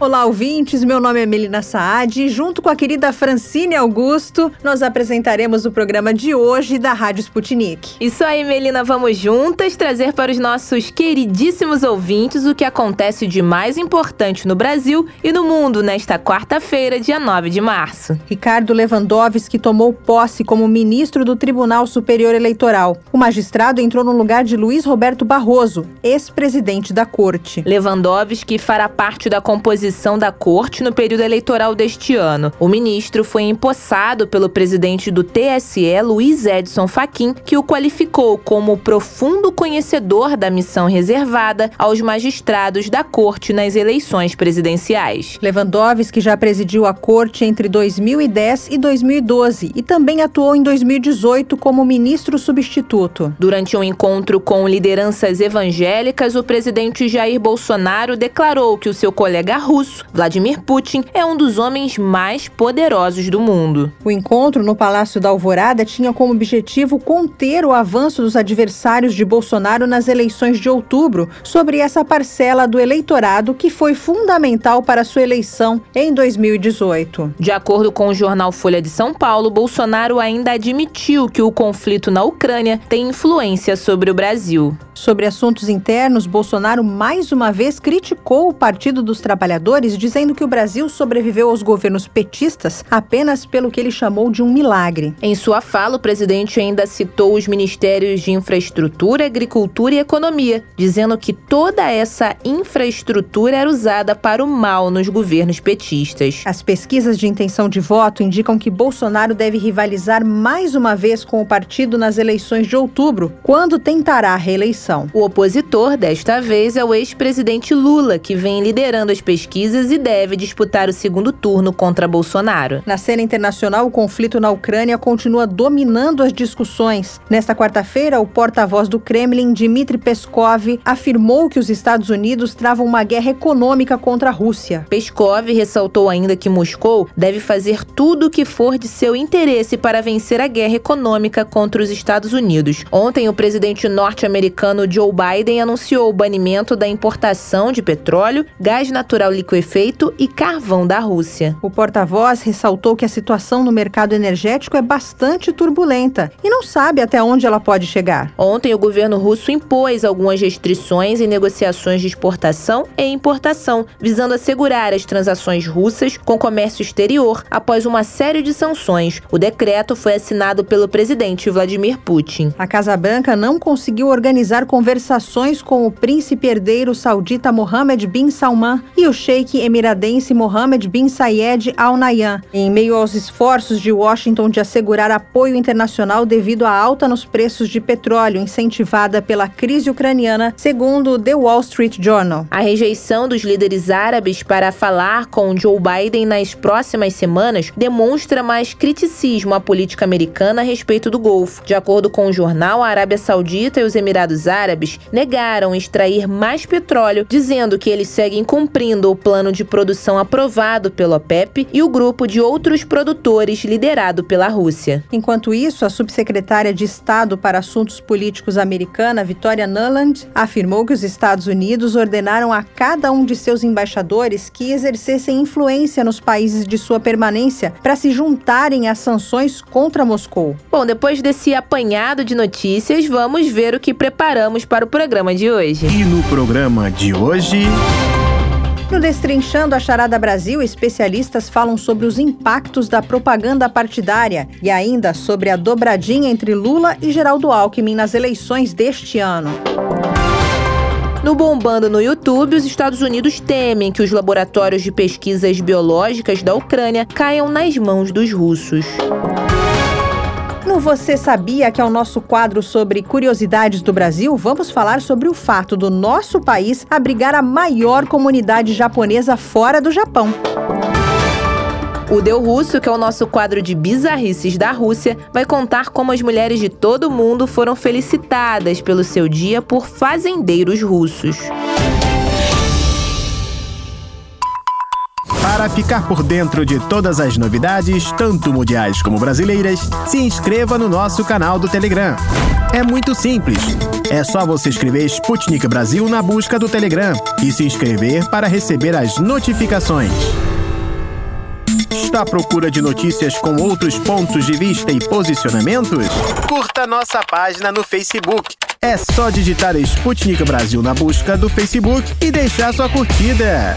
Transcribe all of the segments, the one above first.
Olá, ouvintes. Meu nome é Melina Saad e, junto com a querida Francine Augusto, nós apresentaremos o programa de hoje da Rádio Sputnik. Isso aí, Melina. Vamos juntas trazer para os nossos queridíssimos ouvintes o que acontece de mais importante no Brasil e no mundo nesta quarta-feira, dia 9 de março. Ricardo Lewandowski tomou posse como ministro do Tribunal Superior Eleitoral. O magistrado entrou no lugar de Luiz Roberto Barroso, ex-presidente da corte. Lewandowski fará parte da composição composição da corte no período eleitoral deste ano. O ministro foi empossado pelo presidente do TSE, Luiz Edson Fachin, que o qualificou como profundo conhecedor da missão reservada aos magistrados da corte nas eleições presidenciais. Lewandowski já presidiu a corte entre 2010 e 2012 e também atuou em 2018 como ministro substituto. Durante um encontro com lideranças evangélicas, o presidente Jair Bolsonaro declarou que o seu colega russo russo, Vladimir Putin, é um dos homens mais poderosos do mundo. O encontro no Palácio da Alvorada tinha como objetivo conter o avanço dos adversários de Bolsonaro nas eleições de outubro sobre essa parcela do eleitorado que foi fundamental para sua eleição em 2018. De acordo com o jornal Folha de São Paulo, Bolsonaro ainda admitiu que o conflito na Ucrânia tem influência sobre o Brasil. Sobre assuntos internos, Bolsonaro mais uma vez criticou o Partido dos Trabalhadores, dizendo que o Brasil sobreviveu aos governos petistas apenas pelo que ele chamou de um milagre. Em sua fala, o presidente ainda citou os ministérios de Infraestrutura, Agricultura e Economia, dizendo que toda essa infraestrutura era usada para o mal nos governos petistas. As pesquisas de intenção de voto indicam que Bolsonaro deve rivalizar mais uma vez com o partido nas eleições de outubro, quando tentará a reeleição eleição. O opositor, desta vez, é o ex-presidente Lula, que vem liderando as pesquisas e deve disputar o segundo turno contra Bolsonaro. Na cena internacional, o conflito na Ucrânia continua dominando as discussões. Nesta quarta-feira, o porta-voz do Kremlin, Dmitry Peskov, afirmou que os Estados Unidos travam uma guerra econômica contra a Rússia. Peskov ressaltou ainda que Moscou deve fazer tudo o que for de seu interesse para vencer a guerra econômica contra os Estados Unidos. Ontem, o presidente norte-americano americano Joe Biden anunciou o banimento da importação de petróleo, gás natural liquefeito e carvão da Rússia. O porta-voz ressaltou que a situação no mercado energético é bastante turbulenta e não sabe até onde ela pode chegar. Ontem, o governo russo impôs algumas restrições em negociações de exportação e importação, visando assegurar as transações russas com comércio exterior após uma série de sanções. O decreto foi assinado pelo presidente Vladimir Putin. A Casa Branca não conseguiu organizar conversações com o príncipe herdeiro saudita Mohammed bin Salman e o emiradense Mohammed bin Sayed Al Nahyan, em meio aos esforços de Washington de assegurar apoio internacional devido à alta nos preços de petróleo incentivada pela crise ucraniana, segundo The Wall Street Journal. A rejeição dos líderes árabes para falar com Joe Biden nas próximas semanas demonstra mais criticismo à política americana a respeito do Golfo. De acordo com o jornal, a Arábia Saudita e os Emirados Árabes negaram extrair mais petróleo, dizendo que eles seguem cumprindo o de produção aprovado pelo OPEP e o grupo de outros produtores liderado pela Rússia. Enquanto isso, a subsecretária de Estado para Assuntos Políticos americana, Victoria Nuland, afirmou que os Estados Unidos ordenaram a cada um de seus embaixadores que exercessem influência nos países de sua permanência para se juntarem às sanções contra Moscou. Bom, depois desse apanhado de notícias, vamos ver o que preparamos para o programa de hoje. E no programa de hoje. No Destrinchando a Charada Brasil, especialistas falam sobre os impactos da propaganda partidária e ainda sobre a dobradinha entre Lula e Geraldo Alckmin nas eleições deste ano. No Bombando no YouTube, os Estados Unidos temem que os laboratórios de pesquisas biológicas da Ucrânia caiam nas mãos dos russos. No Você Sabia, que é o nosso quadro sobre curiosidades do Brasil, vamos falar sobre o fato do nosso país abrigar a maior comunidade japonesa fora do Japão. O Deu Russo, que é o nosso quadro de bizarrices da Rússia, vai contar como as mulheres de todo o mundo foram felicitadas pelo seu dia por fazendeiros russos. Para ficar por dentro de todas as novidades, tanto mundiais como brasileiras, se inscreva no nosso canal do Telegram É muito simples. É só você escrever Sputnik Brasil na busca do Telegram e se inscrever para receber as notificações. Está à procura de notícias com outros pontos de vista e posicionamentos? Curta nossa página no Facebook. É só digitar Sputnik Brasil na busca do Facebook e deixar sua curtida.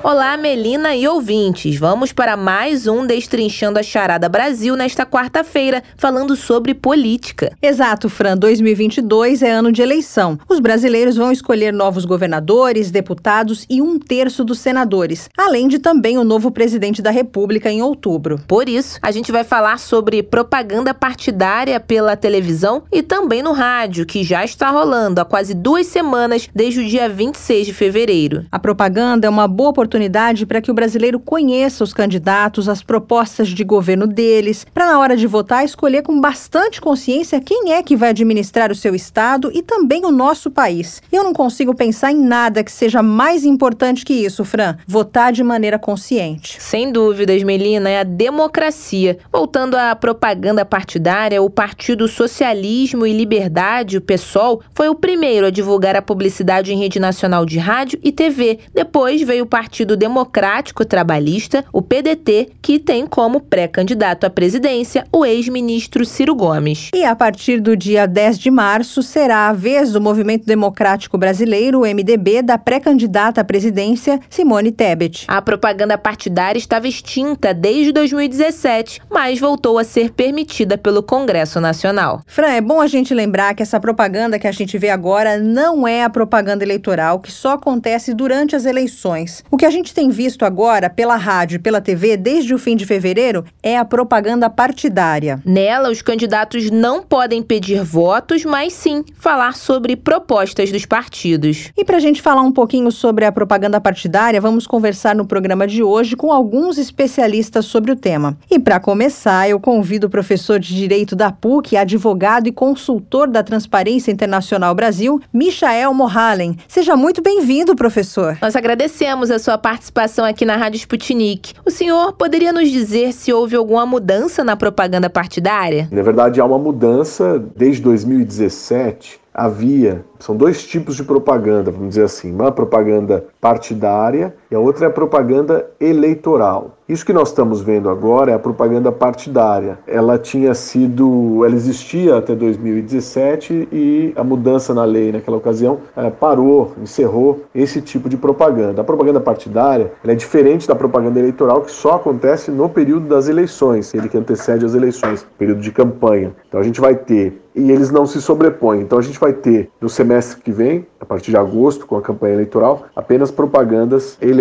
Olá, Melina e ouvintes. Vamos para mais um Destrinchando a Charada Brasil nesta quarta-feira, falando sobre política. Exato, Fran. 2022 é ano de eleição. Os brasileiros vão escolher novos governadores, deputados e um terço dos senadores, além de também o novo presidente da República em outubro. Por isso, a gente vai falar sobre propaganda partidária pela televisão e também no rádio, que já está rolando há quase duas semanas, desde o dia 26 de fevereiro. A propaganda é uma boa oportunidade oportunidade para que o brasileiro conheça os candidatos, as propostas de governo deles, para na hora de votar escolher com bastante consciência quem é que vai administrar o seu estado e também o nosso país. Eu não consigo pensar em nada que seja mais importante que isso, Fran. Votar de maneira consciente. Sem dúvidas, Melina, é a democracia. Voltando à propaganda partidária, o Partido Socialismo e Liberdade, o PSOL, foi o primeiro a divulgar a publicidade em rede nacional de rádio e TV. Depois veio o Partido Partido Democrático Trabalhista, o PDT, que tem como pré-candidato à presidência o ex-ministro Ciro Gomes. E a partir do dia 10 de março será a vez do Movimento Democrático Brasileiro, o MDB, da pré-candidata à presidência Simone Tebet. A propaganda partidária estava extinta desde 2017, mas voltou a ser permitida pelo Congresso Nacional. Fran, é bom a gente lembrar que essa propaganda que a gente vê agora não é a propaganda eleitoral que só acontece durante as eleições. O que a gente tem visto agora pela rádio e pela TV desde o fim de fevereiro é a propaganda partidária. Nela, os candidatos não podem pedir votos, mas sim falar sobre propostas dos partidos. E para a gente falar um pouquinho sobre a propaganda partidária, vamos conversar no programa de hoje com alguns especialistas sobre o tema. E para começar, eu convido o professor de Direito da PUC, advogado e consultor da Transparência Internacional Brasil, Michael Mohalen. Seja muito bem-vindo, professor. Nós agradecemos a sua participação aqui na Rádio Sputnik. O senhor poderia nos dizer se houve alguma mudança na propaganda partidária? Na verdade, há uma mudança desde 2017 havia, são dois tipos de propaganda, vamos dizer assim, uma propaganda partidária e a outra é a propaganda eleitoral. Isso que nós estamos vendo agora é a propaganda partidária. Ela tinha sido, ela existia até 2017 e a mudança na lei naquela ocasião é, parou, encerrou esse tipo de propaganda. A propaganda partidária é diferente da propaganda eleitoral que só acontece no período das eleições, ele que antecede as eleições, período de campanha. Então a gente vai ter e eles não se sobrepõem. Então a gente vai ter no semestre que vem, a partir de agosto, com a campanha eleitoral, apenas propagandas eleitorais.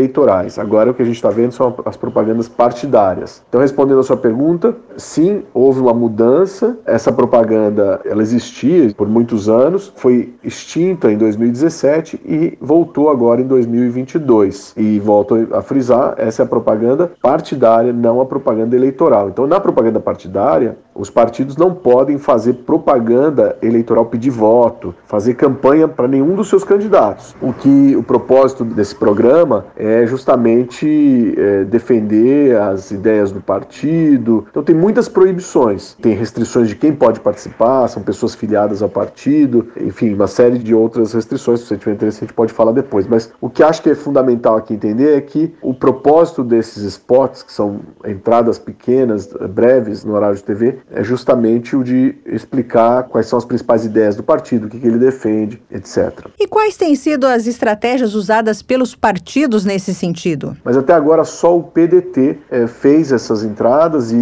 Agora o que a gente está vendo são as propagandas partidárias. Então respondendo a sua pergunta, sim, houve uma mudança. Essa propaganda ela existia por muitos anos, foi extinta em 2017 e voltou agora em 2022. E volto a frisar, essa é a propaganda partidária, não a propaganda eleitoral. Então na propaganda partidária, os partidos não podem fazer propaganda eleitoral, pedir voto, fazer campanha para nenhum dos seus candidatos. O que o propósito desse programa é justamente é, defender as ideias do partido. Então tem muitas proibições, tem restrições de quem pode participar, são pessoas filiadas ao partido, enfim, uma série de outras restrições. Se você tiver interesse, a gente pode falar depois. Mas o que acho que é fundamental aqui entender é que o propósito desses spots, que são entradas pequenas, breves no horário de TV, é justamente o de explicar quais são as principais ideias do partido, o que, que ele defende, etc. E quais têm sido as estratégias usadas pelos partidos nesse sentido? Mas até agora só o PDT é, fez essas entradas e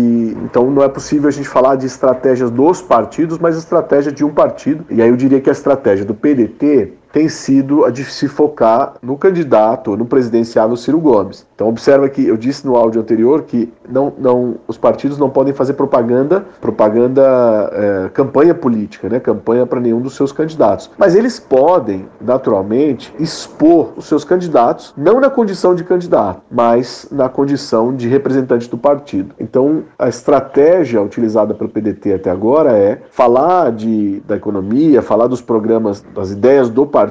então não é possível a gente falar de estratégias dos partidos, mas estratégia de um partido. E aí eu diria que a estratégia do PDT tem sido a de se focar no candidato, no presidenciável Ciro Gomes. Então observa que eu disse no áudio anterior que não, não, os partidos não podem fazer propaganda, propaganda, é, campanha política, né, campanha para nenhum dos seus candidatos. Mas eles podem, naturalmente, expor os seus candidatos, não na condição de candidato, mas na condição de representante do partido. Então a estratégia utilizada pelo PDT até agora é falar de, da economia, falar dos programas, das ideias do partido,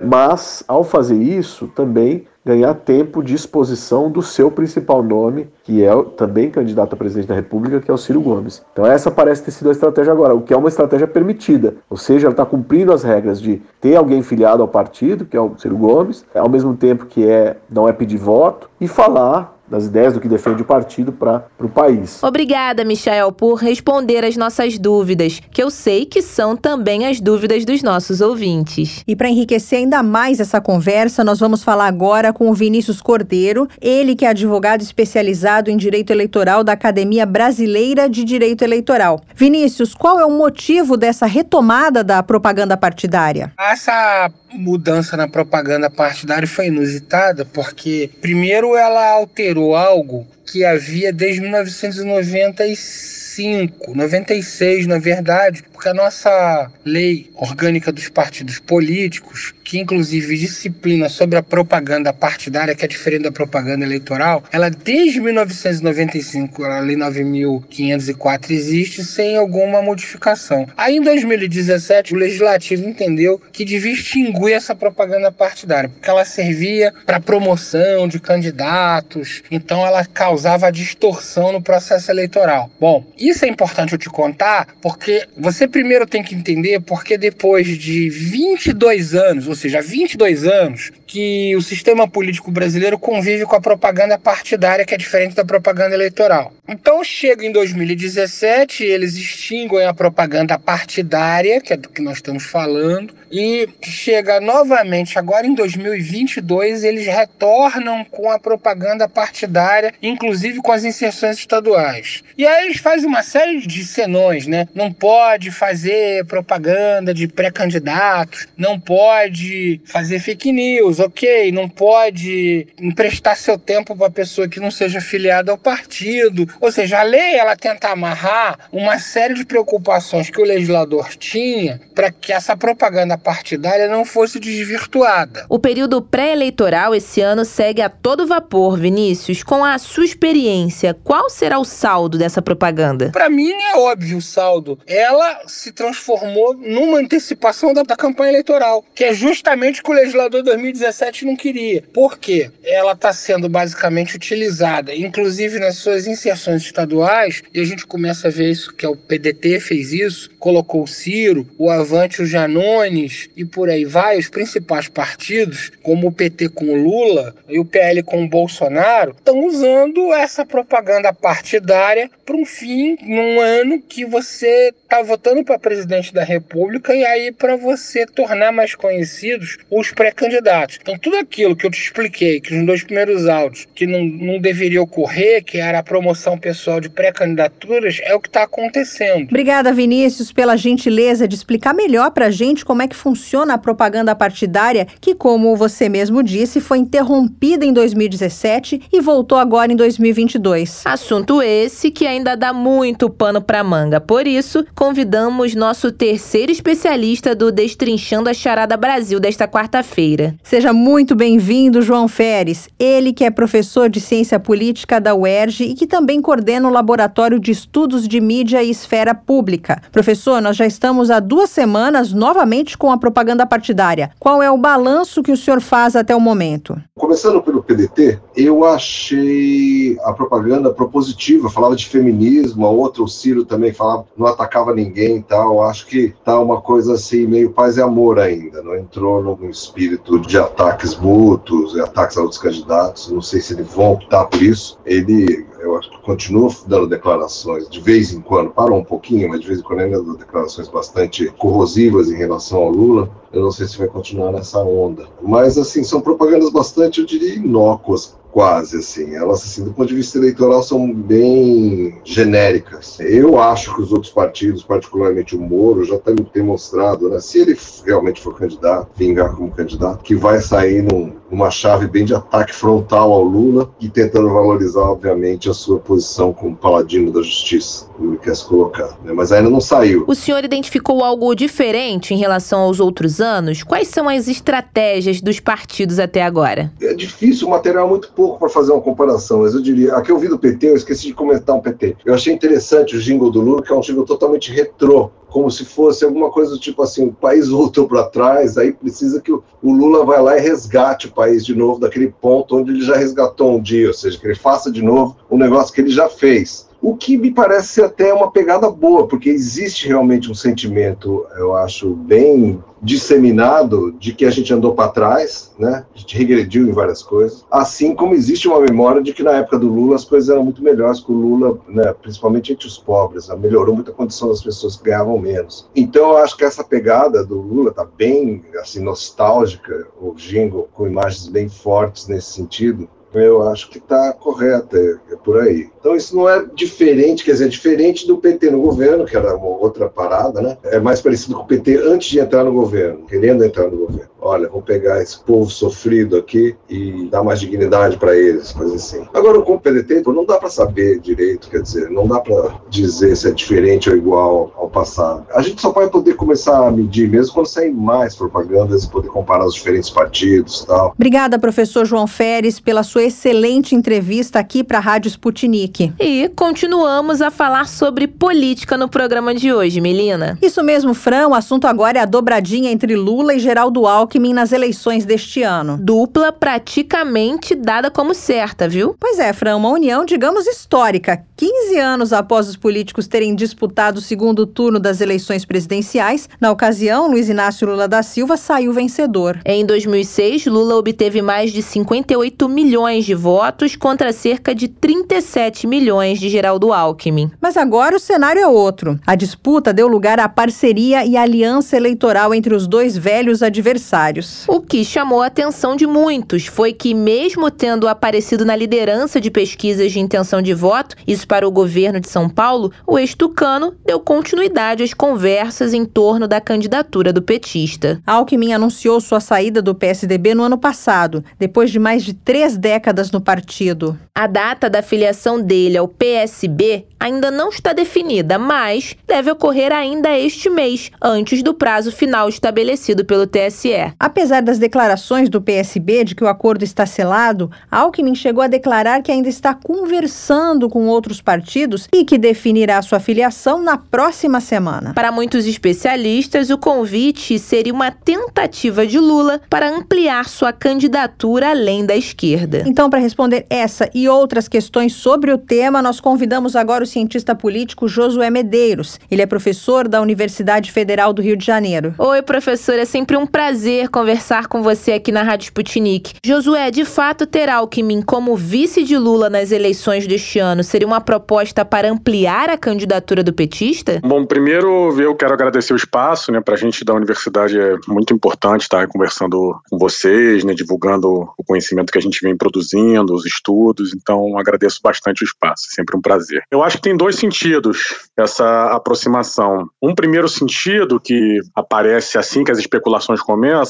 mas ao fazer isso também ganhar tempo de exposição do seu principal nome, que é também candidato a presidente da República, que é o Ciro Gomes. Então essa parece ter sido a estratégia agora, o que é uma estratégia permitida, ou seja, ela está cumprindo as regras de ter alguém filiado ao partido, que é o Ciro Gomes, ao mesmo tempo que é não é pedir voto, e falar das ideias do que defende o partido para o país. Obrigada, Michael, por responder as nossas dúvidas, que eu sei que são também as dúvidas dos nossos ouvintes. E para enriquecer ainda mais essa conversa, nós vamos falar agora com o Vinícius Cordeiro, ele que é advogado especializado em direito eleitoral da Academia Brasileira de Direito Eleitoral. Vinícius, qual é o motivo dessa retomada da propaganda partidária? Essa mudança na propaganda partidária foi inusitada porque, primeiro, ela alterou algo que havia desde 1995 95, 96, na verdade, porque a nossa lei orgânica dos partidos políticos, que inclusive disciplina sobre a propaganda partidária, que é diferente da propaganda eleitoral, ela desde 1995, a lei 9504 existe sem alguma modificação. Aí em 2017, o legislativo entendeu que devia extinguir essa propaganda partidária, porque ela servia para promoção de candidatos, então ela causava distorção no processo eleitoral. Bom, isso é importante eu te contar, porque você primeiro tem que entender porque depois de 22 anos, ou seja, 22 anos, que o sistema político brasileiro convive com a propaganda partidária, que é diferente da propaganda eleitoral. Então chega em 2017, eles extinguem a propaganda partidária, que é do que nós estamos falando, e chega novamente agora em 2022, eles retornam com a propaganda partidária, inclusive com as inserções estaduais. E aí eles fazem uma série de senões, né? Não pode fazer propaganda de pré-candidatos, não pode fazer fake news, ok? Não pode emprestar seu tempo para pessoa que não seja filiada ao partido. Ou seja, a lei ela tenta amarrar uma série de preocupações que o legislador tinha para que essa propaganda partidária não fosse desvirtuada. O período pré-eleitoral esse ano segue a todo vapor, Vinícius. Com a sua experiência, qual será o saldo dessa propaganda? Para mim é óbvio o saldo. Ela se transformou numa antecipação da, da campanha eleitoral, que é justamente o que o legislador 2017 não queria. Por quê? Ela está sendo basicamente utilizada, inclusive nas suas inserções estaduais, e a gente começa a ver isso, que é o PDT fez isso, colocou o Ciro, o Avante, o Janones e por aí vai, os principais partidos, como o PT com o Lula e o PL com o Bolsonaro, estão usando essa propaganda partidária para um fim, num ano que você está votando para presidente da República e aí para você tornar mais conhecidos os pré-candidatos. Então, tudo aquilo que eu te expliquei, que nos dois primeiros áudios, que não, não deveria ocorrer, que era a promoção pessoal de pré-candidaturas, é o que está acontecendo. Obrigada, Vinícius, pela gentileza de explicar melhor para a gente como é que funciona a propaganda partidária, que, como você mesmo disse, foi interrompida em 2017 e voltou agora em 2022. Assunto esse que ainda dá muito pano para manga. Por isso, convidamos nosso terceiro especialista do Destrinchando a Charada Brasil desta quarta-feira. Seja muito bem-vindo, João Feres. Ele que é professor de Ciência Política da UERJ e que também coordena o Laboratório de Estudos de Mídia e Esfera Pública. Professor, nós já estamos há duas semanas novamente com a propaganda partidária. Qual é o balanço que o senhor faz até o momento? Começando pelo PDT, eu achei a propaganda propositiva, falava de feminismo, a outra, o Ciro também falava, não atacava ninguém e tal. Acho que tá uma coisa assim, meio paz e amor ainda, não entrou num espírito de ataques mútuos ataques a outros candidatos. Não sei se eles vão optar por isso. Ele eu acho que continua dando declarações de vez em quando, parou um pouquinho, mas de vez em quando ainda dá declarações bastante corrosivas em relação ao Lula. Eu não sei se vai continuar nessa onda. Mas, assim, são propagandas bastante, eu diria, inócuas quase, assim. Elas, assim, do ponto de vista eleitoral, são bem genéricas. Eu acho que os outros partidos, particularmente o Moro, já tem demonstrado, né, se ele realmente for candidato, vingar como candidato, que vai sair num, numa chave bem de ataque frontal ao Lula e tentando valorizar, obviamente, a sua posição como paladino da justiça, como ele quer se colocar. Né? Mas ainda não saiu. O senhor identificou algo diferente em relação aos outros anos? Quais são as estratégias dos partidos até agora? É difícil, o material é muito pouco para fazer uma comparação, mas eu diria, aqui eu vi do PT, eu esqueci de comentar um PT. Eu achei interessante o jingle do Lula, que é um jingle totalmente retrô, como se fosse alguma coisa do tipo assim, o país voltou para trás, aí precisa que o, Lula vá lá e resgate o país de novo daquele ponto onde ele já resgatou um dia, ou seja, que ele faça de novo um negócio que ele já fez. O que me parece até uma pegada boa, porque existe realmente um sentimento, eu acho, bem disseminado de que a gente andou para trás, né? A gente regrediu em várias coisas. Assim como existe uma memória de que na época do Lula as coisas eram muito melhores, que o Lula, né, principalmente entre os pobres, né, melhorou muito a condição das pessoas que ganhavam menos. Então eu acho que essa pegada do Lula tá bem assim nostálgica, o jingle com imagens bem fortes nesse sentido. Eu acho que está correta, é, é por aí. Então isso não é diferente, quer dizer, é diferente do PT no governo, que era outra parada, né? É mais parecido com o PT antes de entrar no governo, querendo entrar no governo. Olha, vou pegar esse povo sofrido aqui e dar mais dignidade para eles, coisas assim. Agora, com o PDT, não dá para saber direito, quer dizer, não dá para dizer se é diferente ou igual ao passado. A gente só vai poder começar a medir mesmo quando sair mais propagandas e poder comparar os diferentes partidos e tal. Obrigada, professor João Feres, pela sua excelente entrevista aqui para a Rádio Sputnik. E continuamos a falar sobre política no programa de hoje, Melina. Isso mesmo, Fran. O assunto agora é a dobradinha entre Lula e Geraldo Alckmin nas eleições deste ano. Dupla praticamente dada como certa, viu? Pois é, Fran, uma união, digamos, histórica. 15 anos após os políticos terem disputado o segundo turno das eleições presidenciais, na ocasião, Luiz Inácio Lula da Silva saiu vencedor. Em 2006, Lula obteve mais de 58 milhões milhões de votos contra cerca de 37 milhões de Geraldo Alckmin. Mas agora o cenário é outro. A disputa deu lugar à parceria e aliança eleitoral entre os dois velhos adversários. O que chamou a atenção de muitos foi que, mesmo tendo aparecido na liderança de pesquisas de intenção de voto, isso para o governo de São Paulo, o ex-tucano deu continuidade às conversas em torno da candidatura do petista. Alckmin anunciou sua saída do PSDB no ano passado, depois de mais de três décadas décadas no partido. A data da filiação dele ao PSB ainda não está definida, mas deve ocorrer ainda este mês, antes do prazo final estabelecido pelo TSE. Apesar das declarações do PSB de que o acordo está selado, Alckmin chegou a declarar que ainda está conversando com outros partidos e que definirá sua filiação na próxima semana. Para muitos especialistas, o convite seria uma tentativa de Lula para ampliar sua candidatura além da esquerda. Então, para responder essa e outras questões sobre o tema, nós convidamos agora o cientista político Josué Medeiros. Ele é professor da Universidade Federal do Rio de Janeiro. Oi, professor, é sempre um prazer conversar com você aqui na Rádio Sputnik. Josué, de fato, ter Alckmin como vice de Lula nas eleições deste ano seria uma proposta para ampliar a candidatura do petista? Bom, primeiro eu quero agradecer o espaço, né, para a gente da universidade é muito importante estar conversando com vocês, né, divulgando o conhecimento que a gente vem produzindo produzindo, os estudos, então agradeço bastante o espaço, é sempre um prazer. Eu acho que tem dois sentidos essa aproximação. Um primeiro sentido que aparece assim que as especulações começam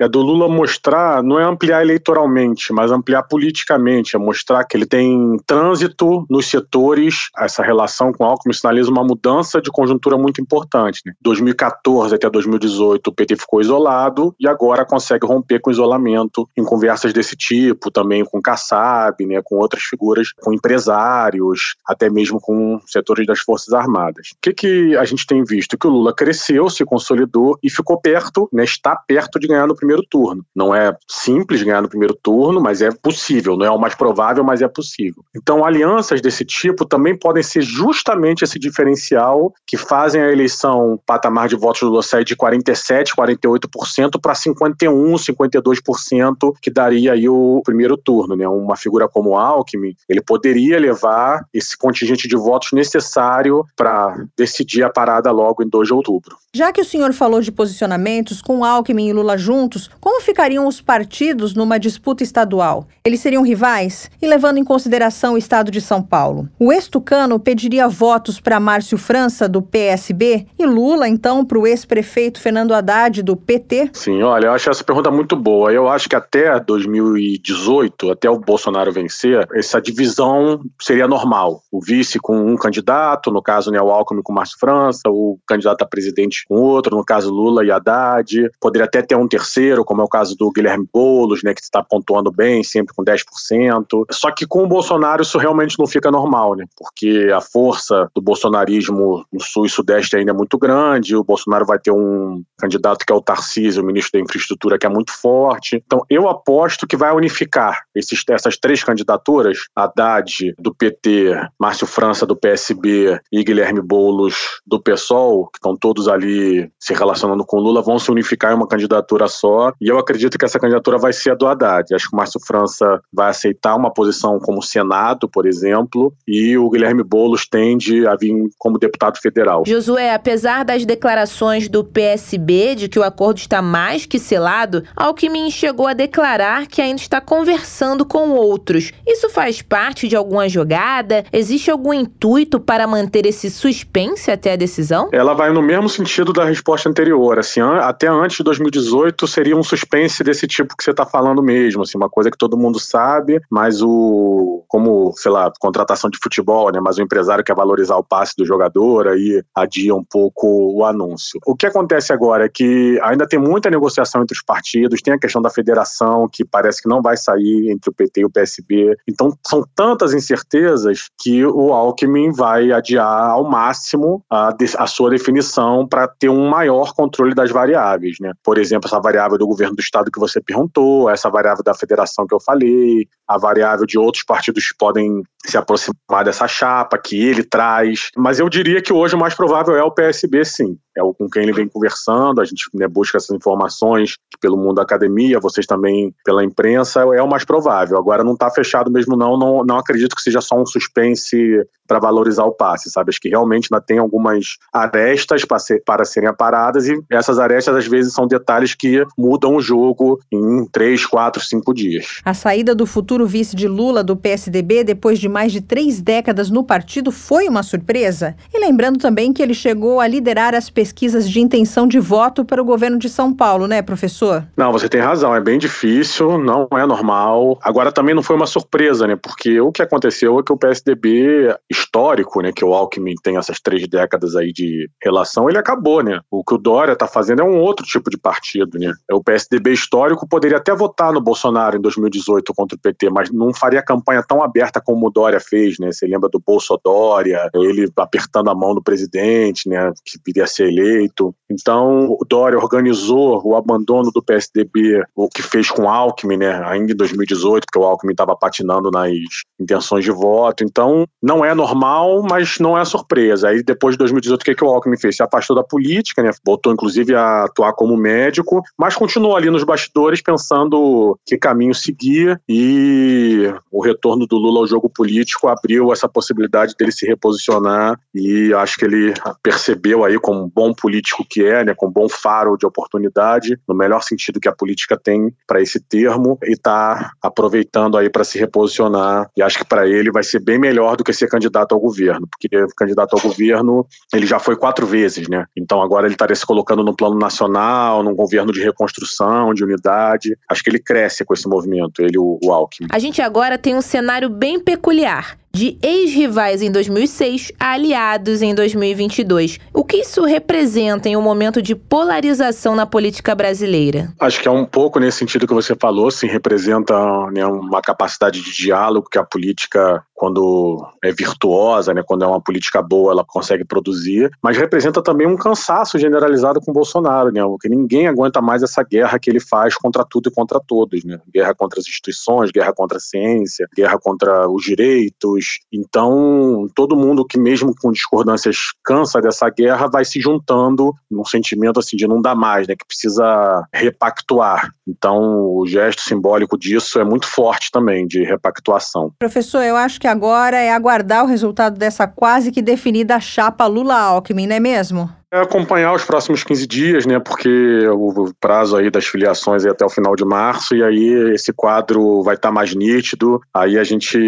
é do Lula mostrar, não é ampliar eleitoralmente, mas ampliar politicamente, é mostrar que ele tem trânsito nos setores, essa relação com o Alckmin sinaliza uma mudança de conjuntura muito importante. Né? 2014 até 2018 o PT ficou isolado e agora consegue romper com o isolamento em conversas desse tipo, também com Kassab, né, com outras figuras, com empresários, até mesmo com setores das Forças Armadas. O que, que a gente tem visto? Que o Lula cresceu, se consolidou e ficou perto, né, está perto de ganhar no primeiro turno. Não é simples ganhar no primeiro turno, mas é possível. Não é o mais provável, mas é possível. Então, alianças desse tipo também podem ser justamente esse diferencial que fazem a eleição patamar de votos do Lula de 47, 48% para 51, 52%, que daria aí o primeiro turno turno, né? Uma figura como Alckmin, ele poderia levar esse contingente de votos necessário para decidir a parada logo em 2 de outubro. Já que o senhor falou de posicionamentos, com Alckmin e Lula Lula juntos, como ficariam os partidos numa disputa estadual? Eles seriam rivais? E levando em consideração o estado de São Paulo, o ex-tucano pediria votos para Márcio França, do PSB, e Lula, então, para o ex-prefeito Fernando Haddad, do PT? Sim, olha, eu acho essa pergunta muito boa. Eu acho que até 2018, até o Bolsonaro vencer, essa divisão seria normal. O vice com um candidato, no caso, né, o Alckmin com Márcio França, o candidato a presidente com outro, no caso Lula e Haddad. Poderia até ter um terceiro, como é o caso do Guilherme Boulos, né, que está pontuando bem, sempre com 10%. Só que com o Bolsonaro isso realmente não fica normal, né? Porque a força do bolsonarismo no sul e sudeste ainda é muito grande, o Bolsonaro vai ter um candidato que é o Tarcísio, o ministro da Infraestrutura, que é muito forte. Então eu aposto que vai unificar esses, essas três candidaturas, Haddad do PT, Márcio França do PSB e Guilherme Boulos do PSOL, que estão todos ali se relacionando com Lula, vão se unificar em uma candidatura só. E eu acredito que essa candidatura vai ser a do Haddad. Acho que o Márcio França vai aceitar uma posição como Senado, por exemplo, e o Guilherme Boulos tende a vir como deputado federal. Josué, apesar das declarações do PSB de que o acordo está mais que selado, Alckmin chegou a declarar que ainda está conversando com outros. Isso faz parte de alguma jogada? Existe algum intuito para manter esse suspense até a decisão? Ela vai no mesmo sentido da resposta anterior. Assim, até antes de 2018 seria um suspense desse tipo que você está falando mesmo, assim, uma coisa que todo mundo sabe, mas o como, sei lá, contratação de futebol, né, mas o empresário quer valorizar o passe do jogador, aí adia um pouco o anúncio. O que acontece agora é que ainda tem muita negociação entre os partidos, tem a questão da federação que parece que não vai sair entre o PT e o PSB. Então são tantas incertezas que o Alckmin vai adiar ao máximo a, a sua definição para ter um maior controle das variáveis, né? Por exemplo, essa variável do governo do estado que você perguntou, essa variável da federação que eu falei, a variável de outros partidos que podem se aproximar dessa chapa que ele traz. Mas eu diria que hoje o mais provável é o PSB, sim é com quem ele vem conversando, a gente né, busca essas informações pelo mundo da academia, vocês também pela imprensa, é o mais provável. Agora não está fechado mesmo não, não, não acredito que seja só um suspense para valorizar o passe, sabe? Acho que realmente ainda tem algumas arestas para, ser, para serem aparadas e essas arestas às vezes são detalhes que mudam o jogo em três, quatro, cinco dias. A saída do futuro vice de Lula do PSDB depois de mais de três décadas no partido foi uma surpresa? E lembrando também que ele chegou a liderar as pesquisas de intenção de voto para o governo de São Paulo, né, professor? Não, você tem razão, é bem difícil, não é normal. Agora também não foi uma surpresa, né, porque o que aconteceu é que o PSDB histórico, né, que o Alckmin tem essas três décadas aí de relação, ele acabou, né. O que o Dória está fazendo é um outro tipo de partido, né. O PSDB histórico poderia até votar no Bolsonaro em 2018 contra o PT, mas não faria campanha tão aberta como o Dória fez, né. Você lembra do Bolso Dória, ele apertando a mão do presidente, né, que viria a ser eleito. Então, o Dória organizou o abandono do PSDB, o que fez com o Alckmin, né, ainda em 2018, porque o Alckmin estava patinando nas intenções de voto. Então, não é normal, mas não é surpresa. Aí, depois de 2018, o que, que o Alckmin fez? Se afastou da política, né, voltou inclusive a atuar como médico, mas continuou ali nos bastidores pensando que caminho seguir e o retorno do Lula ao jogo político abriu essa possibilidade dele se reposicionar e acho que ele percebeu aí como bom político que é, né, com bom faro de oportunidade, no melhor sentido que a política tem para esse termo, e está aproveitando aí para se reposicionar. E acho que para ele vai ser bem melhor do que ser candidato ao governo, porque candidato ao governo ele já foi quatro vezes, né? Então agora ele estaria se colocando no plano nacional, num governo de reconstrução, de unidade. Acho que ele cresce com esse movimento, ele, o Alckmin. A gente agora tem um cenário bem peculiar de ex-rivais em 2006 a aliados em 2022. O que isso representa em um momento de polarização na política brasileira? Acho que é um pouco nesse sentido que você falou, sim, representa né, uma capacidade de diálogo que a política quando é virtuosa, né, quando é uma política boa, ela consegue produzir, mas representa também um cansaço generalizado com Bolsonaro, né, porque ninguém aguenta mais essa guerra que ele faz contra tudo e contra todos, né, guerra contra as instituições, guerra contra a ciência, guerra contra os direitos, então todo mundo que mesmo com discordâncias cansa dessa guerra vai se juntando num sentimento assim de não dar mais, né, que precisa repactuar. Então o gesto simbólico disso é muito forte também de repactuação. Professor, eu acho que agora é aguardar o resultado dessa quase que definida chapa Lula-Alckmin, não é mesmo? É acompanhar os próximos 15 dias, né? Porque o prazo aí das filiações é até o final de março, e aí esse quadro vai estar tá mais nítido. Aí a gente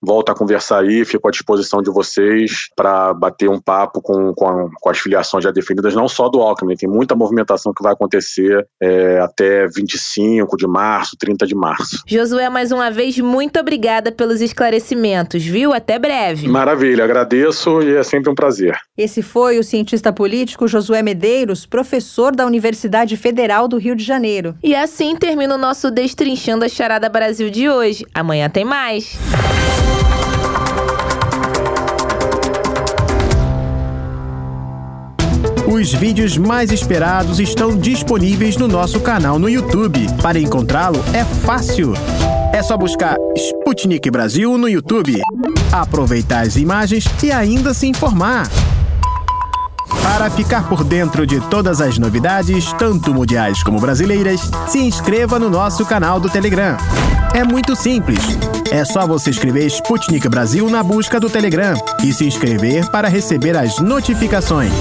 volta a conversar aí, fico à disposição de vocês para bater um papo com, com, a, com, as filiações já definidas, não só do Alckmin, tem muita movimentação que vai acontecer é, até 25 de março, 30 de março. Josué, mais uma vez, muito obrigada pelos esclarecimentos, viu? Até breve. Maravilha, agradeço e é sempre um prazer. Esse foi o cientista político Josué Medeiros, professor da Universidade Federal do Rio de Janeiro. E assim termina o nosso Destrinchando a Charada Brasil de hoje. Amanhã tem mais. Os vídeos mais esperados estão disponíveis no nosso canal no YouTube. Para encontrá-lo é fácil. É só buscar Sputnik Brasil no YouTube, aproveitar as imagens e ainda se informar. Para ficar por dentro de todas as novidades, tanto mundiais como brasileiras, se inscreva no nosso canal do Telegram. É muito simples. É só você escrever Sputnik Brasil na busca do Telegram e se inscrever para receber as notificações.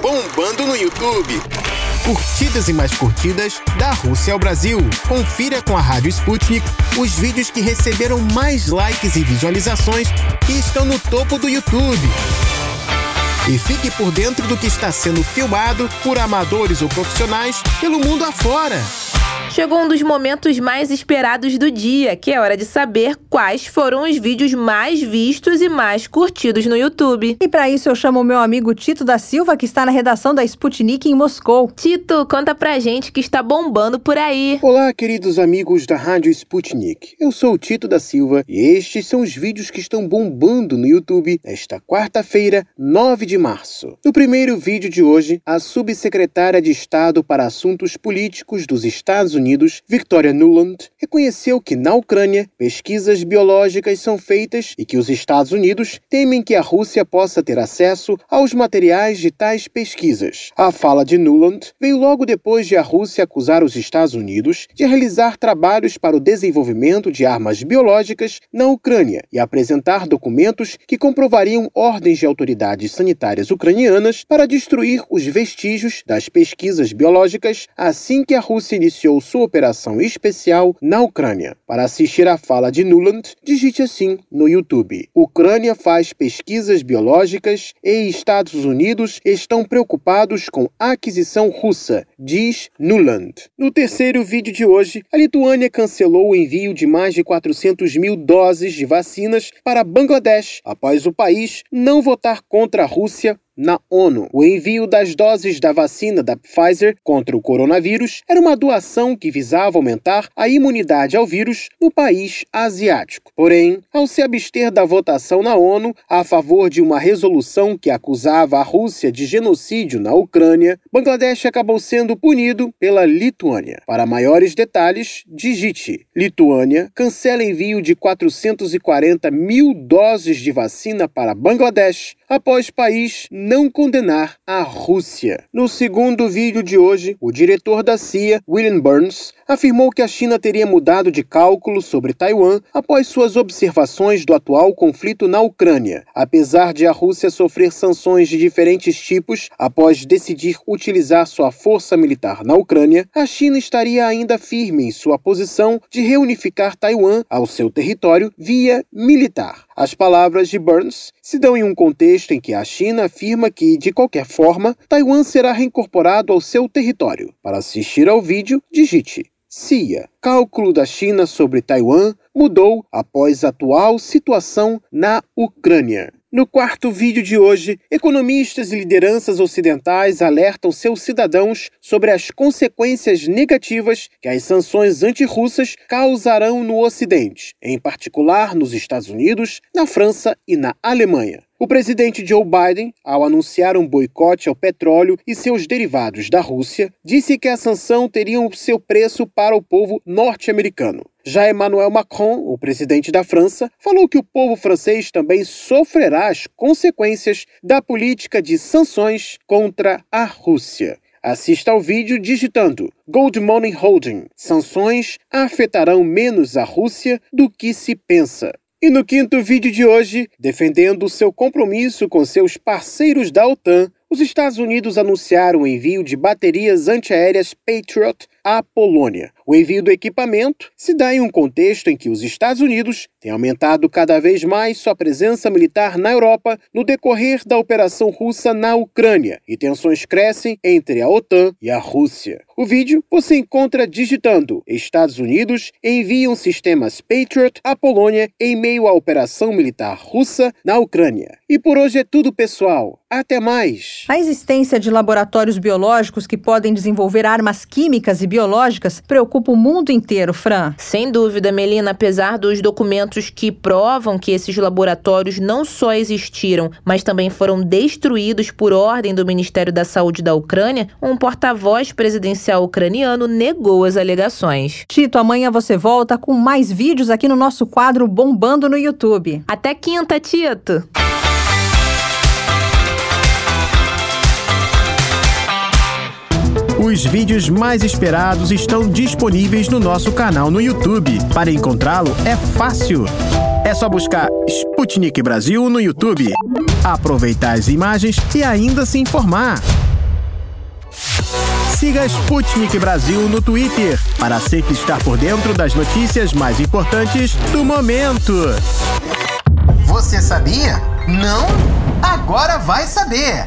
Bombando no YouTube. Curtidas e mais curtidas da Rússia ao Brasil. Confira com a Rádio Sputnik os vídeos que receberam mais likes e visualizações e estão no topo do YouTube e fique por dentro do que está sendo filmado por amadores ou profissionais pelo mundo afora. Chegou um dos momentos mais esperados do dia, que é hora de saber quais foram os vídeos mais vistos e mais curtidos no YouTube. E para isso eu chamo o meu amigo Tito da Silva, que está na redação da Sputnik em Moscou. Tito, conta pra gente que está bombando por aí. Olá, queridos amigos da Rádio Sputnik. Eu sou o Tito da Silva e estes são os vídeos que estão bombando no YouTube nesta quarta-feira, 9 de março. No primeiro vídeo de hoje, a subsecretária de Estado para Assuntos Políticos dos Estados Unidos, Victoria Nuland, reconheceu que na Ucrânia pesquisas biológicas são feitas e que os Estados Unidos temem que a Rússia possa ter acesso aos materiais de tais pesquisas. A fala de Nuland veio logo depois de a Rússia acusar os Estados Unidos de realizar trabalhos para o desenvolvimento de armas biológicas na Ucrânia e apresentar documentos que comprovariam ordens de autoridades sanitárias ucranianas para destruir os vestígios das pesquisas biológicas assim que a Rússia iniciou sua operação especial na Ucrânia. Para assistir à fala de Nuland, digite assim no YouTube: Ucrânia faz pesquisas biológicas e Estados Unidos estão preocupados com a aquisição russa, diz Nuland. No terceiro vídeo de hoje, a Lituânia cancelou o envio de mais de 400 mil doses de vacinas para Bangladesh após o país não votar contra a Rússia Білорусі na ONU. O envio das doses da vacina da Pfizer contra o coronavírus era uma doação que visava aumentar a imunidade ao vírus no país asiático. Porém, ao se abster da votação na ONU a favor de uma resolução que acusava a Rússia de genocídio na Ucrânia, Bangladesh acabou sendo punido pela Lituânia. Para maiores detalhes, digite: Lituânia cancela envio de 440 mil doses de vacina para Bangladesh após país não condenar a Rússia. No segundo vídeo de hoje, o diretor da CIA, William Burns, afirmou que a China teria mudado de cálculo sobre Taiwan após suas observações do atual conflito na Ucrânia. Apesar de a Rússia sofrer sanções de diferentes tipos após decidir utilizar sua força militar na Ucrânia, a China estaria ainda firme em sua posição de reunificar Taiwan ao seu território via militar. As palavras de Burns se dão em um contexto em que a China afirma que, de qualquer forma, Taiwan será reincorporado ao seu território. Para assistir ao vídeo, digite CIA. Cálculo da China sobre Taiwan mudou após a atual situação na Ucrânia. No quarto vídeo de hoje, economistas e lideranças ocidentais alertam seus cidadãos sobre as consequências negativas que as sanções antirrussas causarão no Ocidente, em particular nos Estados Unidos, na França e na Alemanha. O presidente Joe Biden, ao anunciar um boicote ao petróleo e seus derivados da Rússia, disse que a sanção teria o seu preço para o povo norte-americano. Já Emmanuel Macron, o presidente da França, falou que o povo francês também sofrerá as consequências da política de sanções contra a Rússia. Assista ao vídeo digitando Gold Money Holding. Sanções afetarão menos a Rússia do que se pensa. E no quinto vídeo de hoje, defendendo seu compromisso com seus parceiros da OTAN, os Estados Unidos anunciaram o envio de baterias antiaéreas Patriot à Polônia. O envio do equipamento se dá em um contexto em que os Estados Unidos têm aumentado cada vez mais sua presença militar na Europa no decorrer da operação russa na Ucrânia e tensões crescem entre a OTAN e a Rússia. O vídeo você encontra digitando Estados Unidos enviam sistemas Patriot à Polônia em meio à operação militar russa na Ucrânia. E por hoje é tudo, pessoal. Até mais! A existência de laboratórios biológicos que podem desenvolver armas químicas e biológicas preocupa o mundo inteiro, Fran. Sem dúvida, Melina, apesar dos documentos que provam que esses laboratórios não só existiram, mas também foram destruídos por ordem do Ministério da Saúde da Ucrânia, um porta-voz presidencial ucraniano negou as alegações. Tito, amanhã você volta com mais vídeos aqui no nosso quadro Bombando no YouTube. Até quinta, Tito! Os vídeos mais esperados estão disponíveis no nosso canal no YouTube. Para encontrá-lo é fácil. É só buscar Sputnik Brasil no YouTube, aproveitar as imagens e ainda se informar. Siga Sputnik Brasil no Twitter para sempre estar por dentro das notícias mais importantes do momento. Você sabia? Não? Agora vai saber!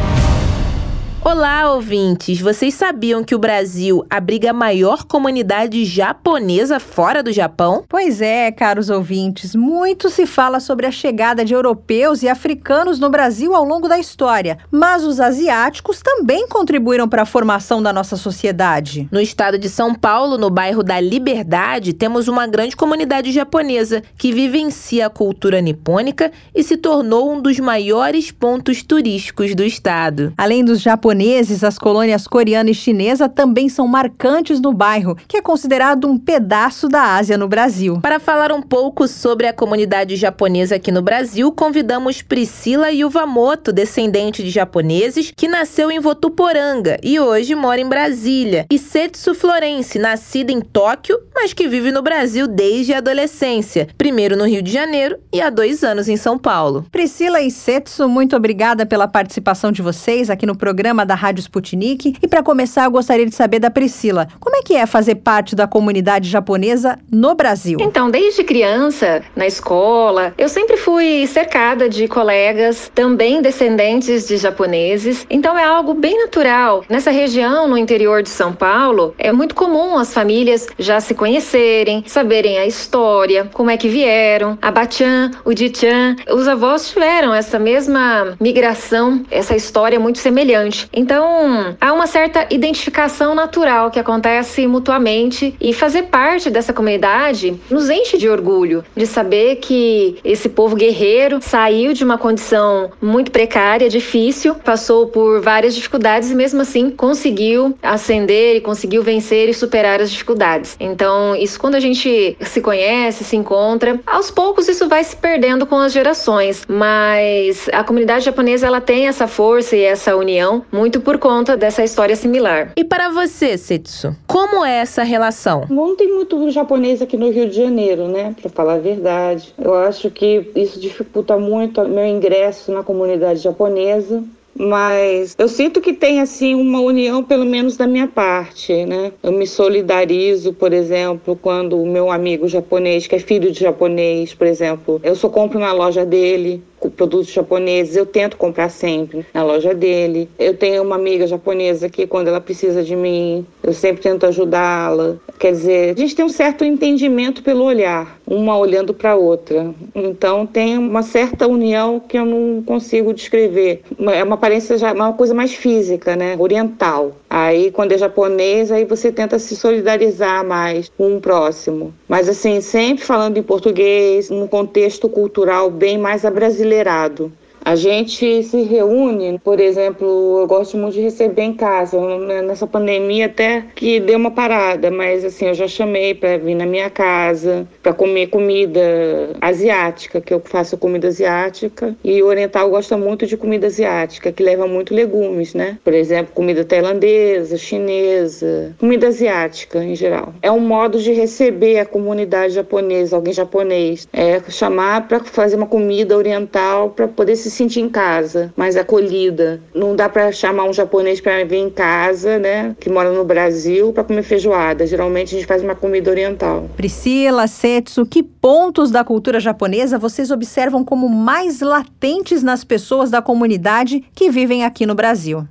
Olá, ouvintes! Vocês sabiam que o Brasil abriga a maior comunidade japonesa fora do Japão? Pois é, caros ouvintes, muito se fala sobre a chegada de europeus e africanos no Brasil ao longo da história, mas os asiáticos também contribuíram para a formação da nossa sociedade. No estado de São Paulo, no bairro da Liberdade, temos uma grande comunidade japonesa que vivencia a cultura nipônica e se tornou um dos maiores pontos turísticos do estado. Além dos japoneses, japoneses, as colônias coreana e chinesa também são marcantes no bairro, que é considerado um pedaço da Ásia no Brasil. Para falar um pouco sobre a comunidade japonesa aqui no Brasil, convidamos Priscila Yuvamoto, descendente de japoneses, que nasceu em Votuporanga e hoje mora em Brasília, e Setsu Florence, nascida em Tóquio, mas que vive no Brasil desde a adolescência, primeiro no Rio de Janeiro e há dois anos em São Paulo. Priscila e Setsu, muito obrigada pela participação de vocês aqui no programa programa da Rádio Sputnik. E para começar, eu gostaria de saber da Priscila, como é que é fazer parte da comunidade japonesa no Brasil? Então, desde criança, na escola, eu sempre fui cercada de colegas também descendentes de japoneses. Então é algo bem natural. Nessa região, no interior de São Paulo, é muito comum as famílias já se conhecerem, saberem a história, como é que vieram. A Bachan, o Dichan, os avós tiveram essa mesma migração, essa história muito semelhante. Então, há uma certa identificação natural que acontece mutuamente e fazer parte dessa comunidade nos enche de orgulho de saber que esse povo guerreiro saiu de uma condição muito precária, difícil, passou por várias dificuldades e mesmo assim conseguiu ascender e conseguiu vencer e superar as dificuldades. Então, isso quando a gente se conhece, se encontra, aos poucos isso vai se perdendo com as gerações, mas a comunidade japonesa ela tem essa força e essa união muito por conta dessa história similar. E para você, Setsu, como é essa relação? Não tem muito japonês aqui no Rio de Janeiro, né? Para falar a verdade. Eu acho que isso dificulta muito meu ingresso na comunidade japonesa mas eu sinto que tem assim uma união pelo menos da minha parte, né? Eu me solidarizo, por exemplo, quando o meu amigo japonês, que é filho de japonês, por exemplo, eu só compro na loja dele, produtos japoneses, eu tento comprar sempre na loja dele. Eu tenho uma amiga japonesa que quando ela precisa de mim, eu sempre tento ajudá-la. Quer dizer, a gente tem um certo entendimento pelo olhar, uma olhando para a outra. Então tem uma certa união que eu não consigo descrever. É uma aparência já uma coisa mais física, né, oriental. Aí quando é japonês, aí você tenta se solidarizar mais com o próximo. Mas assim, sempre falando em português, num contexto cultural bem mais abrasileirado A gente se reúne, por exemplo, eu gosto muito de receber em casa. Nessa pandemia até que deu uma parada, mas assim, eu já chamei para vir na minha casa, para comer comida asiática, que eu faço comida asiática. E o oriental gosta muito de comida asiática, que leva muito legumes, né? Por exemplo, comida tailandesa, chinesa, comida asiática em geral. É um modo de receber a comunidade japonesa, alguém japonês. É chamar para fazer uma comida oriental para poder se sentir em casa, mais acolhida. Não dá para chamar um japonês para vir em casa, né, que mora no Brasil, para comer feijoada. Geralmente a gente faz uma comida oriental. Priscila, Setsu, que pontos da cultura japonesa vocês observam como mais latentes nas pessoas da comunidade que vivem aqui no Brasil?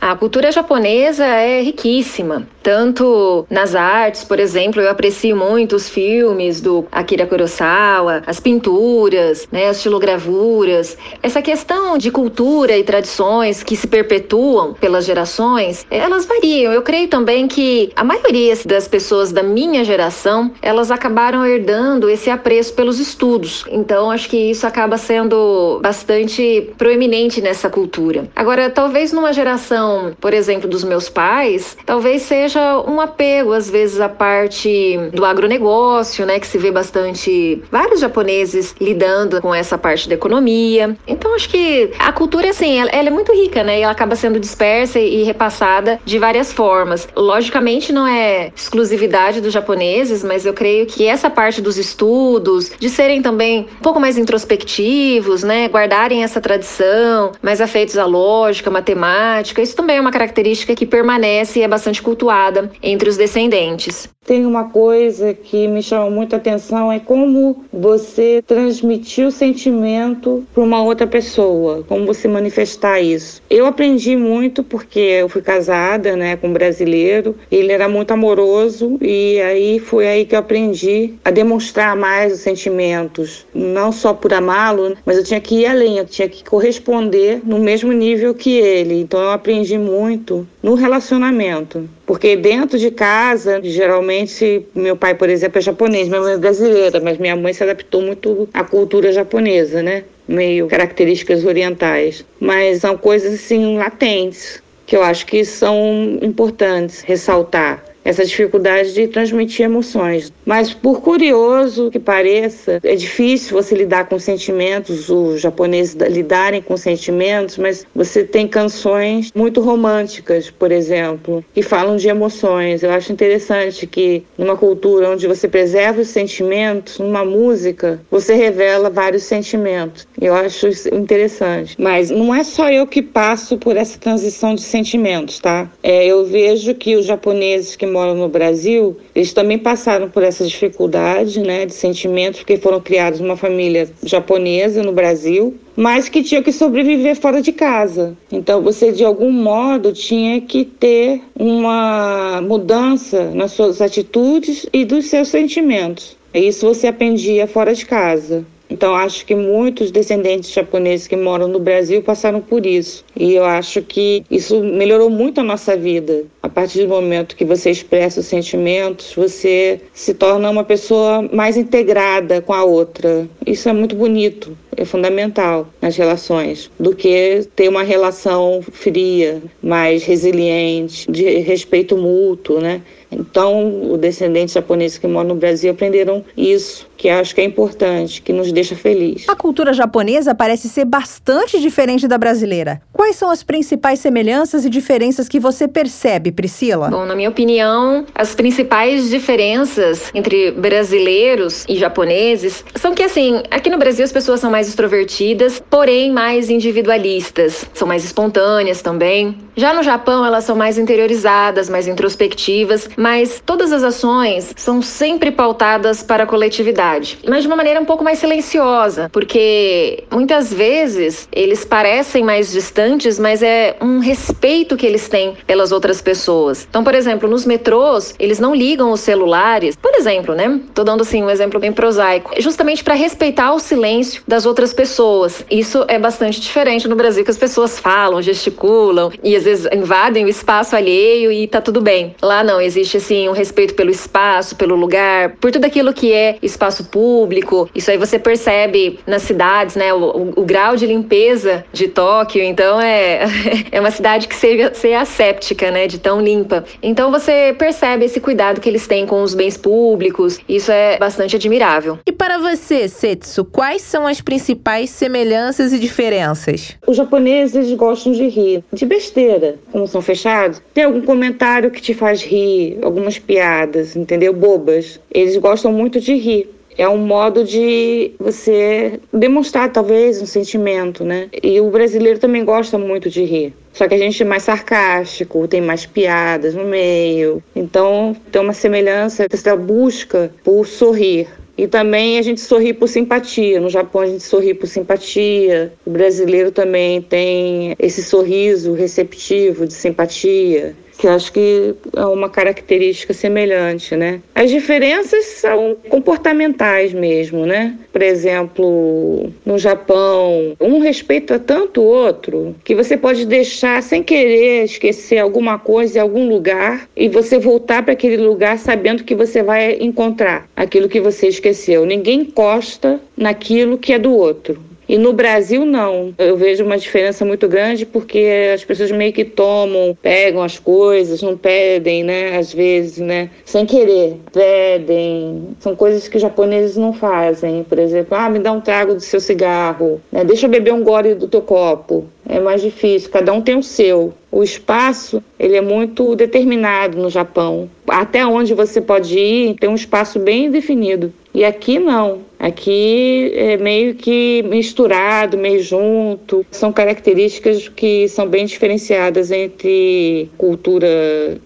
A cultura japonesa é riquíssima, tanto nas artes, por exemplo, eu aprecio muito os filmes do Akira Kurosawa, as pinturas, né, as estilogravuras. Essa questão de cultura e tradições que se perpetuam pelas gerações, elas variam. Eu creio também que a maioria das pessoas da minha geração, elas acabaram herdando esse apreço pelos estudos. Então, acho que isso acaba sendo bastante proeminente nessa cultura. Agora, talvez numa geração por exemplo, dos meus pais, talvez seja um apego, às vezes, à parte do agronegócio, né? Que se vê bastante vários japoneses lidando com essa parte da economia. Então, acho que a cultura, assim, ela, ela é muito rica, né? E ela acaba sendo dispersa e repassada de várias formas. Logicamente, não é exclusividade dos japoneses, mas eu creio que essa parte dos estudos, de serem também um pouco mais introspectivos, né? Guardarem essa tradição, mais afeitos à lógica, matemática, isso também é uma característica que permanece e é bastante cultuada entre os descendentes. Tem uma coisa que me chama muita atenção é como você transmitir o sentimento para uma outra pessoa, como você manifestar isso. Eu aprendi muito porque eu fui casada, né, com um brasileiro. Ele era muito amoroso e aí foi aí que eu aprendi a demonstrar mais os sentimentos, não só por amá-lo, mas eu tinha que ir além, eu tinha que corresponder no mesmo nível que ele. Então eu aprendi muito no relacionamento. Porque dentro de casa, geralmente, meu pai, por exemplo, é japonês, minha mãe é brasileira, mas minha mãe se adaptou muito à cultura japonesa, né? Meio características orientais. Mas são coisas, assim, latentes, que eu acho que são importantes ressaltar essa dificuldade de transmitir emoções. Mas por curioso que pareça, é difícil você lidar com sentimentos, os japoneses lidarem com sentimentos, mas você tem canções muito românticas, por exemplo, que falam de emoções. Eu acho interessante que numa cultura onde você preserva os sentimentos, numa música, você revela vários sentimentos. Eu acho interessante. Mas não é só eu que passo por essa transição de sentimentos, tá? É, eu vejo que os japoneses que moram no Brasil, eles também passaram por essa dificuldade, né, de sentimentos, porque foram criados numa família japonesa no Brasil, mas que tinham que sobreviver fora de casa. Então você de algum modo tinha que ter uma mudança nas suas atitudes e dos seus sentimentos. Isso você aprendia fora de casa. Então, acho que muitos descendentes japoneses que moram no Brasil passaram por isso. E eu acho que isso melhorou muito a nossa vida. A partir do momento que você expressa os sentimentos, você se torna uma pessoa mais integrada com a outra. Isso é muito bonito, é fundamental nas relações, do que ter uma relação fria, mais resiliente, de respeito mútuo, né? Então, os descendentes japoneses que moram no Brasil aprenderam isso, que acho que é importante, que nos deixa feliz. A cultura japonesa parece ser bastante diferente da brasileira. Quais são as principais semelhanças e diferenças que você percebe, Priscila? Bom, na minha opinião, as principais diferenças entre brasileiros e japoneses são que, assim, aqui no Brasil as pessoas são mais extrovertidas, porém mais individualistas, são mais espontâneas também. Já no Japão, elas são mais interiorizadas, mais introspectivas, mas todas as ações são sempre pautadas para a coletividade, mas de uma maneira um pouco mais silenciosa, porque muitas vezes eles parecem mais distantes, mas é um respeito que eles têm pelas outras pessoas. Então, por exemplo, nos metrôs, eles não ligam os celulares, por exemplo, né? Tô dando assim um exemplo bem prosaico, justamente para respeitar o silêncio das outras pessoas. Isso é bastante diferente no Brasil, que as pessoas falam, gesticulam e às vezes invadem o espaço alheio e tá tudo bem. Lá não, existe assim um respeito pelo espaço, pelo lugar, por tudo aquilo que é espaço espaço público. Isso aí você percebe nas cidades, né? O, o, o grau de limpeza de Tóquio. Então é, é uma cidade que seja ser asséptica, né? De tão limpa. Então você percebe esse cuidado que eles têm com os bens públicos. Isso é bastante admirável. E para você, Setsu, quais são as principais semelhanças e diferenças? Os japoneses gostam de rir, de besteira, como são fechados. Tem algum comentário que te faz rir, algumas piadas, entendeu? Bobas. Eles gostam muito de rir é um modo de você demonstrar talvez um sentimento, né? E o brasileiro também gosta muito de rir. Só que a gente é mais sarcástico, tem mais piadas no meio. Então tem uma semelhança essa busca por sorrir. E também a gente sorri por simpatia. No Japão a gente sorri por simpatia. O brasileiro também tem esse sorriso receptivo de simpatia que acho que é uma característica semelhante, né? As diferenças são comportamentais mesmo, né? Por exemplo, no Japão, um respeita tanto o outro que você pode deixar sem querer esquecer alguma coisa em algum lugar e você voltar para aquele lugar sabendo que você vai encontrar aquilo que você esqueceu. Ninguém encosta naquilo que é do outro. E no Brasil, não. Eu vejo uma diferença muito grande porque as pessoas meio que tomam, pegam as coisas, não pedem, né? Às vezes, né? Sem querer. Pedem. São coisas que os japoneses não fazem. Por exemplo, ah, me dá um trago do seu cigarro. Né? Deixa eu beber um gole do teu copo. É mais difícil. Cada um tem o seu. O espaço ele é muito determinado no Japão. Até onde você pode ir tem um espaço bem definido. E aqui não. Aqui é meio que misturado, meio junto. São características que são bem diferenciadas entre cultura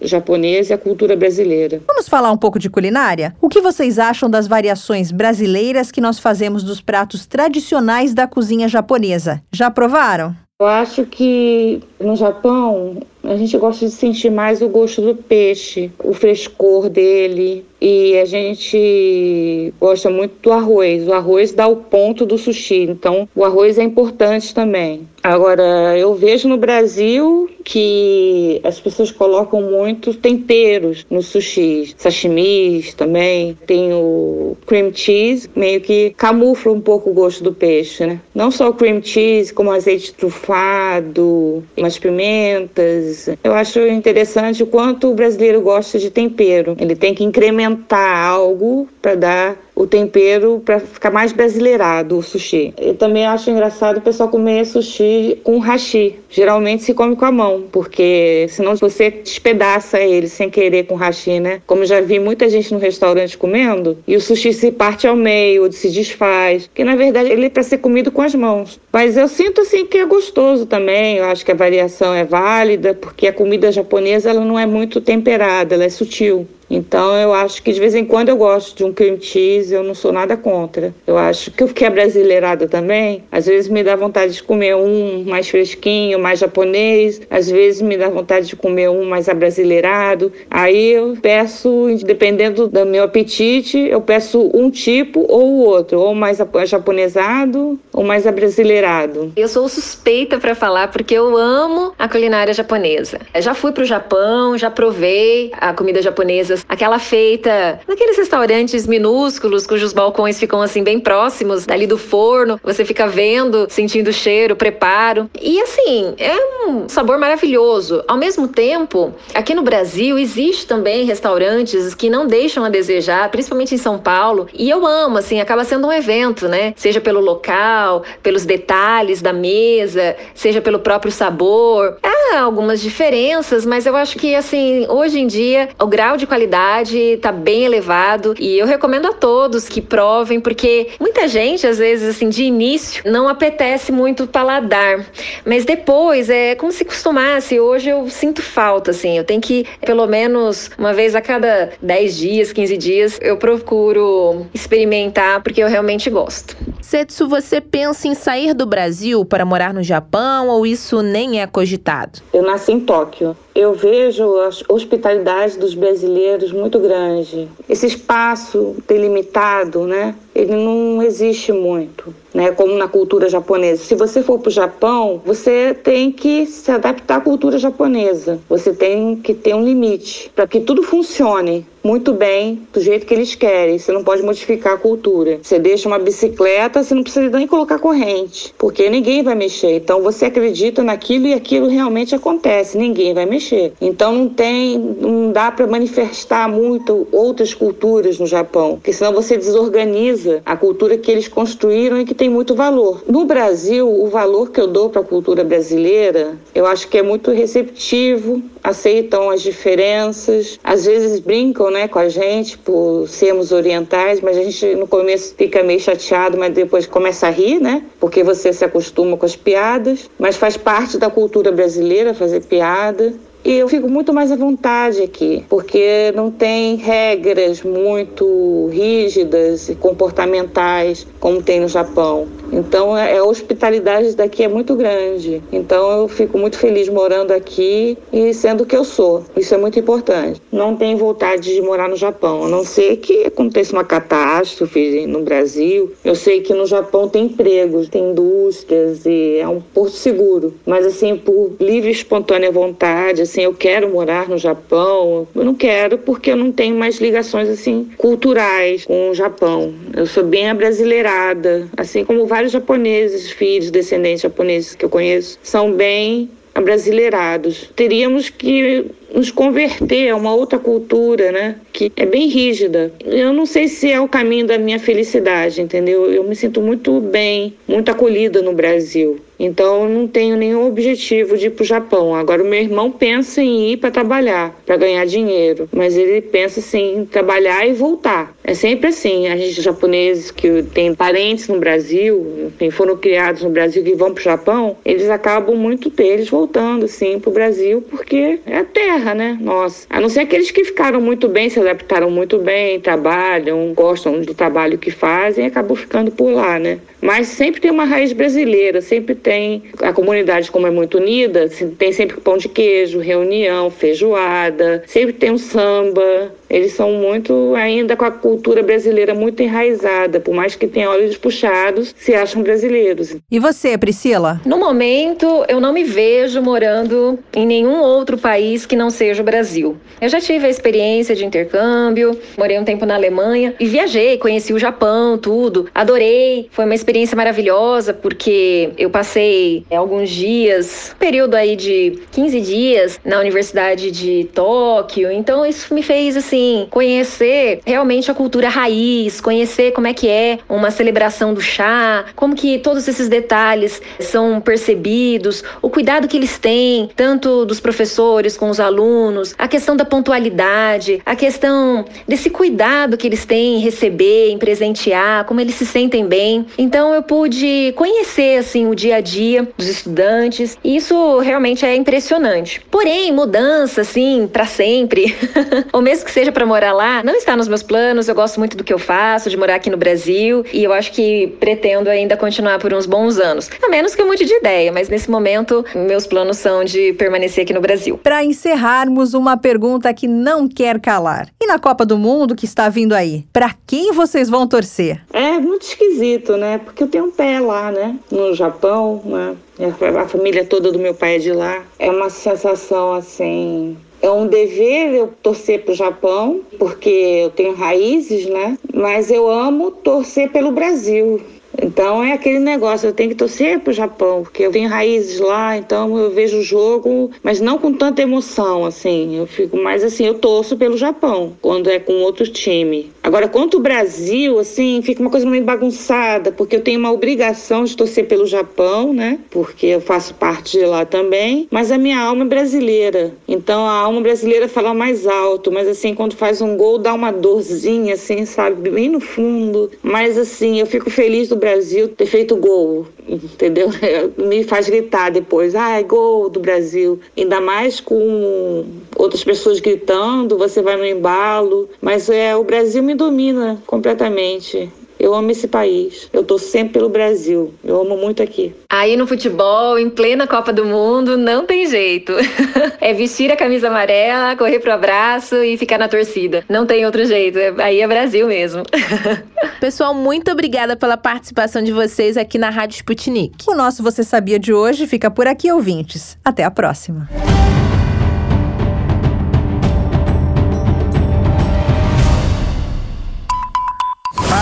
japonesa e a cultura brasileira. Vamos falar um pouco de culinária? O que vocês acham das variações brasileiras que nós fazemos dos pratos tradicionais da cozinha japonesa? Já provaram? Eu acho que no Japão a gente gosta de sentir mais o gosto do peixe, o frescor dele. E a gente gosta muito do arroz. O arroz dá o ponto do sushi, então o arroz é importante também. Agora, eu vejo no Brasil que as pessoas colocam muitos temperos no sushi, sashimis também. Tem o cream cheese, meio que camufla um pouco o gosto do peixe, né? Não só o cream cheese, como azeite trufado, umas pimentas. Eu acho interessante o quanto o brasileiro gosta de tempero. Ele tem que incrementar algo para dar o tempero para ficar mais brasileirado o sushi. Eu também acho engraçado o pessoal comer sushi com hashi. Geralmente se come com a mão, porque senão você despedaça ele sem querer com hashi, né? Como já vi muita gente no restaurante comendo, e o sushi se parte ao meio, se desfaz, que na verdade ele é para ser comido com as mãos. Mas eu sinto assim que é gostoso também. Eu acho que a variação é válida, porque a comida japonesa ela não é muito temperada, ela é sutil. Então eu acho que de vez em quando eu gosto de um cream cheese, eu não sou nada contra. Eu acho que o que é brasileirado também, às vezes me dá vontade de comer um mais fresquinho, mais japonês, às vezes me dá vontade de comer um mais abrasileirado. Aí eu peço, dependendo do meu apetite, eu peço um tipo ou o outro, ou mais japonesado ou mais abrasileirado. Eu sou suspeita para falar porque eu amo a culinária japonesa. Eu já fui pro Japão, já provei a comida japonesa coisas. Aquela feita naqueles restaurantes minúsculos, cujos balcões ficam assim bem próximos dali do forno. Você fica vendo, sentindo o cheiro, o preparo. E assim, é um sabor maravilhoso. Ao mesmo tempo, aqui no Brasil existe também restaurantes que não deixam a desejar, principalmente em São Paulo. E eu amo, assim, acaba sendo um evento, né? Seja pelo local, pelos detalhes da mesa, seja pelo próprio sabor. Há algumas diferenças, mas eu acho que assim, hoje em dia, o grau de qualidade qualidade está bem elevado e eu recomendo a todos que provem, porque muita gente, às vezes, assim, de início, não apetece muito o paladar, mas depois é como se costumasse. Hoje eu sinto falta, assim, eu tenho que, pelo menos uma vez a cada 10 dias, 15 dias, eu procuro experimentar porque eu realmente gosto. Setsu, você pensa em sair do Brasil para morar no Japão ou isso nem é cogitado? Eu nasci em Tóquio eu vejo a hospitalidade dos brasileiros muito grande. Esse espaço delimitado, né? Ele não existe muito né, como na cultura japonesa. Se você for para o Japão, você tem que se adaptar à cultura japonesa. Você tem que ter um limite para que tudo funcione muito bem do jeito que eles querem. Você não pode modificar a cultura. Você deixa uma bicicleta, você não precisa nem colocar corrente, porque ninguém vai mexer. Então você acredita naquilo e aquilo realmente acontece. Ninguém vai mexer. Então não tem, não dá para manifestar muito outras culturas no Japão, porque senão você desorganiza a cultura que eles construíram e que tem muito valor. No Brasil, o valor que eu dou para a cultura brasileira, eu acho que é muito receptivo, aceitam as diferenças, às vezes brincam, né, com a gente por sermos orientais, mas a gente no começo fica meio chateado, mas depois começa a rir, né? Porque você se acostuma com as piadas, mas faz parte da cultura brasileira fazer piada. E eu fico muito mais à vontade aqui, porque não tem regras muito rígidas e comportamentais como tem no Japão. Então é, a hospitalidade daqui é muito grande. Então eu fico muito feliz morando aqui e sendo o que eu sou. Isso é muito importante. Não tenho vontade de morar no Japão, a não ser que aconteça uma catástrofe no Brasil. Eu sei que no Japão tem empregos, tem indústrias e é um porto seguro. Mas assim, por livre e espontânea vontade, assim, eu quero morar no Japão. Eu não quero porque eu não tenho mais ligações assim culturais com o Japão. Eu sou bem abrasileirada, assim como vários japoneses, filhos, descendentes japoneses que eu conheço, são bem abrasileirados. Teríamos que nos converter a uma outra cultura, né? Que é bem rígida. Eu não sei se é o caminho da minha felicidade, entendeu? Eu me sinto muito bem, muito acolhida no Brasil. Então eu não tenho nenhum objetivo de ir para o Japão. Agora o meu irmão pensa em ir para trabalhar, para ganhar dinheiro, mas ele pensa assim em trabalhar e voltar. É sempre assim. A gente japoneses que tem parentes no Brasil, enfim, foram criados no Brasil que vão para o Japão, eles acabam muito deles voltando assim para o Brasil porque é a terra, né? Nossa. A não ser aqueles que ficaram muito bem, se adaptaram muito bem, trabalham, gostam do trabalho que fazem, acabam ficando por lá, né? Mas sempre tem uma raiz brasileira, sempre tem. A comunidade, como é muito unida, tem sempre pão de queijo, reunião, feijoada, sempre tem um samba. Eles são muito, ainda com a cultura brasileira muito enraizada, por mais que tenham olhos puxados, se acham brasileiros. E você, Priscila? No momento, eu não me vejo morando em nenhum outro país que não seja o Brasil. Eu já tive a experiência de intercâmbio, morei um tempo na Alemanha e viajei, conheci o Japão, tudo. Adorei, foi uma experiência maravilhosa porque eu passei passei alguns dias, período aí de 15 dias na Universidade de Tóquio. Então isso me fez assim conhecer realmente a cultura raiz, conhecer como é que é uma celebração do chá, como que todos esses detalhes são percebidos, o cuidado que eles têm, tanto dos professores com os alunos, a questão da pontualidade, a questão desse cuidado que eles têm em receber, em presentear, como eles se sentem bem. Então eu pude conhecer assim o dia a dia dos estudantes. E isso realmente é impressionante. Porém, mudança, assim, para sempre, ou mesmo que seja para morar lá, não está nos meus planos. Eu gosto muito do que eu faço, de morar aqui no Brasil, e eu acho que pretendo ainda continuar por uns bons anos. A menos que eu mude de ideia, mas nesse momento, meus planos são de permanecer aqui no Brasil. Para encerrarmos, uma pergunta que não quer calar. E na Copa do Mundo que está vindo aí, para quem vocês vão torcer? É muito esquisito, né? Porque eu tenho um pé lá, né? No Japão, né? A família toda do meu pai é de lá. É uma sensação assim. É um dever eu torcer para o Japão, porque eu tenho raízes, né? Mas eu amo torcer pelo Brasil. Então é aquele negócio, eu tenho que torcer pro Japão, porque eu tenho raízes lá, então eu vejo o jogo, mas não com tanta emoção, assim. Eu fico mais assim, eu torço pelo Japão, quando é com outro time. Agora, quanto o Brasil, assim, fica uma coisa meio bagunçada, porque eu tenho uma obrigação de torcer pelo Japão, né? Porque eu faço parte de lá também, mas a minha alma é brasileira. Então a alma brasileira fala mais alto, mas assim, quando faz um gol dá uma dorzinha, assim, sabe? Bem no fundo. Mas assim, eu fico feliz do Brasil ter feito gol, entendeu? Me faz gritar depois, ah, gol do Brasil. Ainda mais com outras pessoas gritando, você vai no embalo. Mas é, o Brasil me domina completamente. Eu amo esse país. Eu tô sempre pelo Brasil. Eu amo muito aqui. Aí no futebol, em plena Copa do Mundo, não tem jeito. é vestir a camisa amarela, correr pro abraço e ficar na torcida. Não tem outro jeito. Aí é Brasil mesmo. Pessoal, muito obrigada pela participação de vocês aqui na Rádio Sputnik. O nosso Você Sabia de hoje fica por aqui, ouvintes. Até a próxima.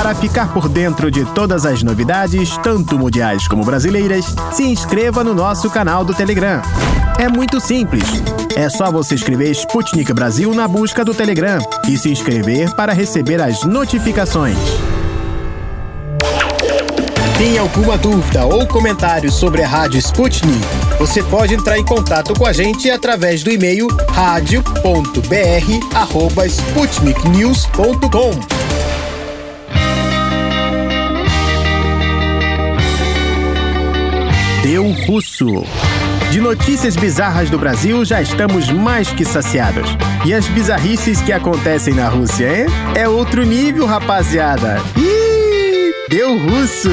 Para ficar por dentro de todas as novidades, tanto mundiais como brasileiras, se inscreva no nosso canal do Telegram. É muito simples. É só você escrever Sputnik Brasil na busca do Telegram e se inscrever para receber as notificações. Tem alguma dúvida ou comentário sobre a Rádio Sputnik? Você pode entrar em contato com a gente através do e-mail radio.br@sputniknews.com. Deu Russo. De notícias bizarras do Brasil já estamos mais que saciados. E as bizarrices que acontecem na Rússia, hein? É outro nível, rapaziada. Ih, deu russo!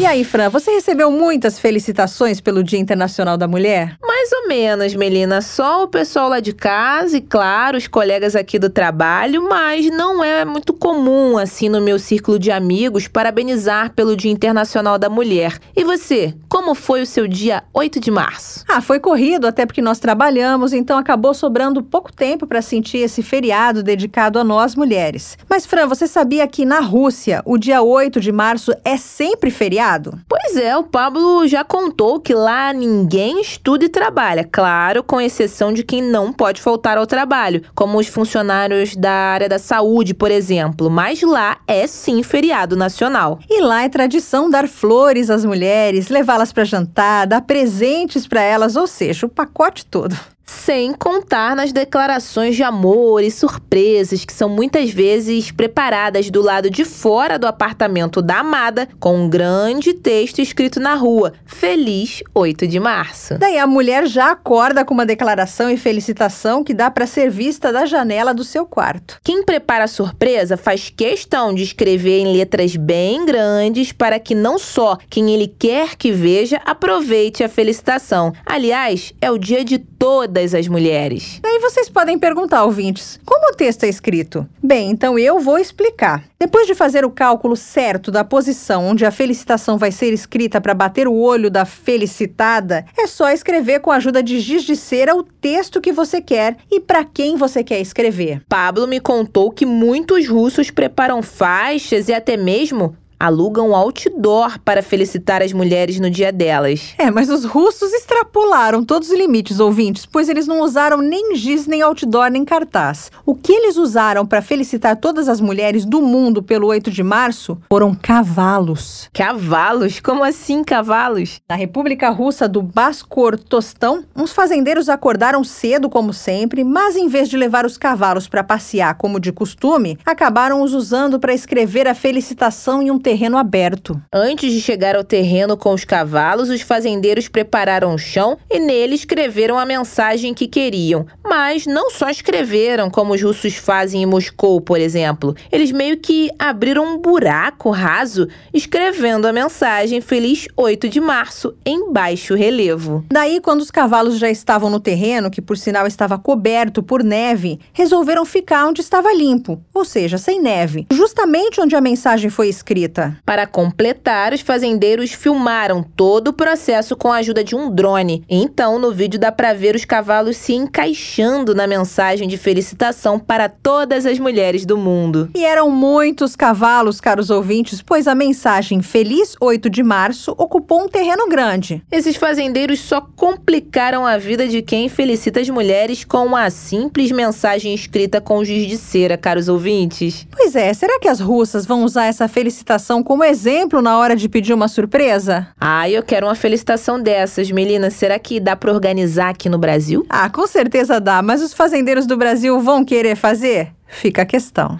E aí, Fran, você recebeu muitas felicitações pelo Dia Internacional da Mulher? Mais ou menos, Melina. Só o pessoal lá de casa e, claro, os colegas aqui do trabalho, mas não é muito comum, assim, no meu círculo de amigos, parabenizar pelo Dia Internacional da Mulher. E você, como foi o seu dia 8 de março? Ah, foi corrido, até porque nós trabalhamos, então acabou sobrando pouco tempo para sentir esse feriado dedicado a nós mulheres. Mas, Fran, você sabia que na Rússia o dia 8 de março é sempre feriado? Pois é, o Pablo já contou que lá ninguém estuda e trabalha trabalha, claro, com exceção de quem não pode faltar ao trabalho, como os funcionários da área da saúde, por exemplo. Mas lá é sim feriado nacional. E lá é tradição dar flores às mulheres, levá-las para jantar, dar presentes para elas, ou seja, o pacote todo. Sem contar nas declarações de amor e surpresas que são muitas vezes preparadas do lado de fora do apartamento da amada, com um grande texto escrito na rua: Feliz 8 de março. Daí a mulher já acorda com uma declaração e felicitação que dá para ser vista da janela do seu quarto. Quem prepara a surpresa faz questão de escrever em letras bem grandes para que não só quem ele quer que veja aproveite a felicitação. Aliás, é o dia de todas todas as mulheres. Daí vocês podem perguntar, ouvintes, como o texto é escrito? Bem, então eu vou explicar. Depois de fazer o cálculo certo da posição onde a felicitação vai ser escrita para bater o olho da felicitada, é só escrever com a ajuda de giz de cera o texto que você quer e para quem você quer escrever. Pablo me contou que muitos russos preparam faixas e até mesmo alugam outdoor para felicitar as mulheres no dia delas. É, mas os russos extrapolaram todos os limites, ouvintes, pois eles não usaram nem giz, nem outdoor, nem cartaz. O que eles usaram para felicitar todas as mulheres do mundo pelo 8 de março foram cavalos. Cavalos? Como assim cavalos? Na República Russa do Baskortostão, uns fazendeiros acordaram cedo, como sempre, mas em vez de levar os cavalos para passear como de costume, acabaram os usando para escrever a felicitação em um terreno terreno aberto. Antes de chegar ao terreno com os cavalos, os fazendeiros prepararam o chão e nele escreveram a mensagem que queriam. Mas não só escreveram, como os russos fazem em Moscou, por exemplo. Eles meio que abriram um buraco raso, escrevendo a mensagem Feliz 8 de Março em baixo relevo. Daí, quando os cavalos já estavam no terreno, que por sinal estava coberto por neve, resolveram ficar onde estava limpo, ou seja, sem neve, justamente onde a mensagem foi escrita. Para completar, os fazendeiros filmaram todo o processo com a ajuda de um drone. Então, no vídeo dá para ver os cavalos se encaixando na mensagem de felicitação para todas as mulheres do mundo. E eram muitos cavalos, caros ouvintes, pois a mensagem Feliz 8 de Março ocupou um terreno grande. Esses fazendeiros só complicaram a vida de quem felicita as mulheres com uma simples mensagem escrita com giz de cera, caros ouvintes. Pois é, será que as russas vão usar essa felicitação como exemplo na hora de pedir uma surpresa? Ah, eu quero uma felicitação dessas, Melina. Será que dá para organizar aqui no Brasil? Ah, com certeza dá, mas os fazendeiros do Brasil vão querer fazer? Fica a questão.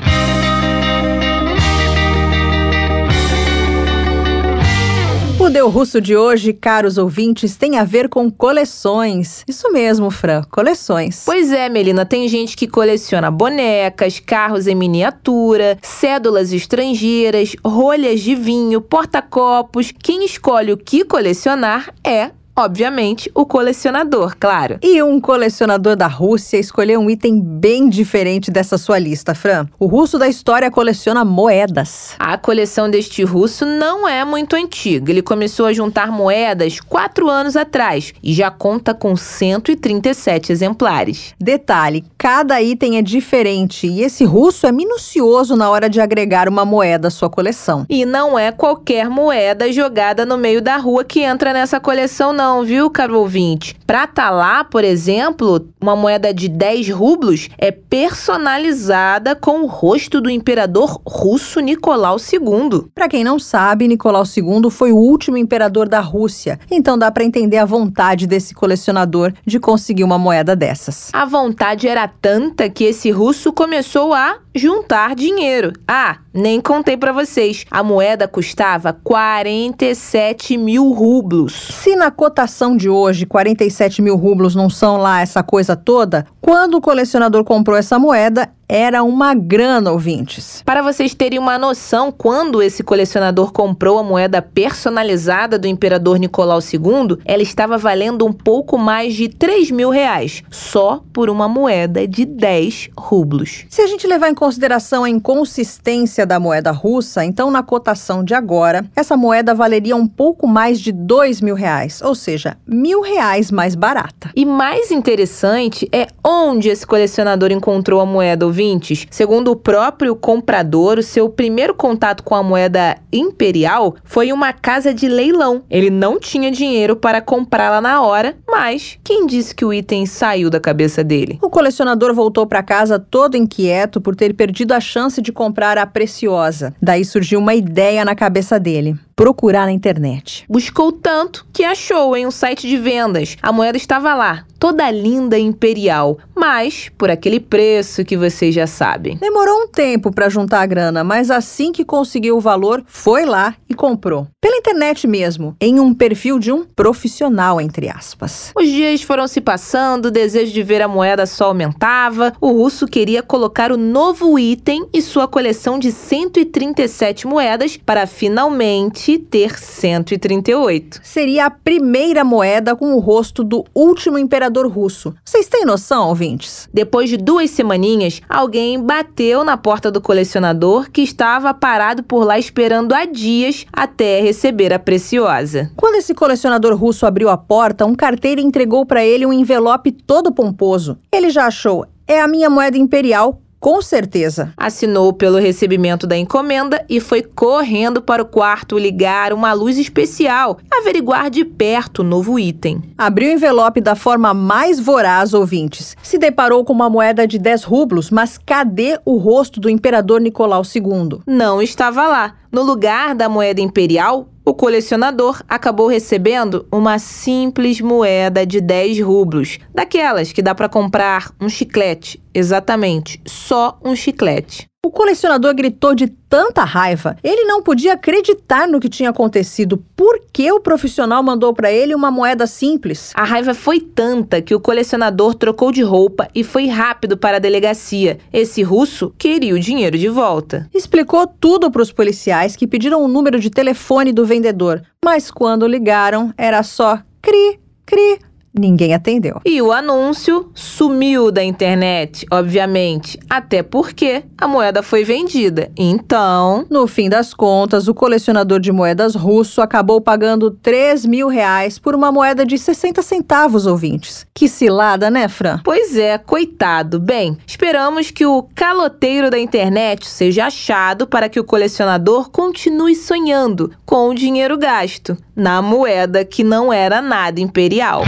O Deu Russo de hoje, caros ouvintes, tem a ver com coleções. Isso mesmo, Fran, coleções. Pois é, Melina, tem gente que coleciona bonecas, carros em miniatura, cédulas estrangeiras, rolhas de vinho, porta-copos. Quem escolhe o que colecionar é Obviamente, o colecionador, claro. E um colecionador da Rússia escolheu um item bem diferente dessa sua lista, Fran. O russo da história coleciona moedas. A coleção deste russo não é muito antiga. Ele começou a juntar moedas quatro anos atrás e já conta com 137 exemplares. Detalhe: cada item é diferente e esse russo é minucioso na hora de agregar uma moeda à sua coleção. E não é qualquer moeda jogada no meio da rua que entra nessa coleção, não não, viu, caro ouvinte? Pra tá lá, por exemplo, uma moeda de 10 rublos é personalizada com o rosto do imperador russo Nicolau II. Para quem não sabe, Nicolau II foi o último imperador da Rússia, então dá para entender a vontade desse colecionador de conseguir uma moeda dessas. A vontade era tanta que esse russo começou a juntar dinheiro. Ah, nem contei para vocês. A moeda custava 47 mil rublos. Se na cotação de hoje 47 mil rublos não são lá essa coisa toda, quando o colecionador comprou essa moeda, era uma grana, ouvintes. Para vocês terem uma noção, quando esse colecionador comprou a moeda personalizada do imperador Nicolau II, ela estava valendo um pouco mais de 3 mil reais, só por uma moeda de 10 rublos. Se a gente levar em consideração a inconsistência da moeda russa, então na cotação de agora, essa moeda valeria um pouco mais de 2 mil reais, ou seja, mil reais mais barata. E mais interessante é onde esse colecionador encontrou a moeda, ouvintes ouvintes, segundo o próprio comprador, o seu primeiro contato com a moeda imperial foi uma casa de leilão. Ele não tinha dinheiro para comprá-la na hora, mas quem disse que o item saiu da cabeça dele? O colecionador voltou para casa todo inquieto por ter perdido a chance de comprar a preciosa. Daí surgiu uma ideia na cabeça dele procurar na internet. Buscou tanto que achou em um site de vendas. A moeda estava lá, toda linda e imperial, mas por aquele preço que vocês já sabem. Demorou um tempo para juntar a grana, mas assim que conseguiu o valor, foi lá e comprou. Pela internet mesmo, em um perfil de um profissional, entre aspas. Os dias foram se passando, o desejo de ver a moeda só aumentava. O russo queria colocar o novo item e sua coleção de 137 moedas para finalmente ter 138. Seria a primeira moeda com o rosto do último imperador russo. Vocês têm noção, ouvintes? Depois de duas semaninhas, alguém bateu na porta do colecionador que estava parado por lá esperando há dias até receber a preciosa. Quando esse colecionador russo abriu a porta, um carteiro entregou para ele um envelope todo pomposo. Ele já achou: é a minha moeda imperial com certeza. Assinou pelo recebimento da encomenda e foi correndo para o quarto ligar uma luz especial, averiguar de perto o novo item. Abriu o envelope da forma mais voraz, ouvintes. Se deparou com uma moeda de 10 rublos, mas cadê o rosto do imperador Nicolau II? Não estava lá. No lugar da moeda imperial, o colecionador acabou recebendo uma simples moeda de 10 rublos, daquelas que dá para comprar um chiclete, exatamente, só um chiclete. O colecionador gritou de tanta raiva. Ele não podia acreditar no que tinha acontecido. Por que o profissional mandou para ele uma moeda simples? A raiva foi tanta que o colecionador trocou de roupa e foi rápido para a delegacia. Esse russo queria o dinheiro de volta. Explicou tudo para os policiais que pediram o número de telefone do vendedor, mas quando ligaram era só cri, cri Ninguém atendeu. E o anúncio sumiu da internet, obviamente, até porque a moeda foi vendida. Então, no fim das contas, o colecionador de moedas russo acabou pagando 3 mil reais por uma moeda de 60 centavos, ouvintes. Que cilada, né, Fran? Pois é, coitado. Bem, esperamos que o caloteiro da internet seja achado para que o colecionador continue sonhando com o dinheiro gasto na moeda que não era nada imperial.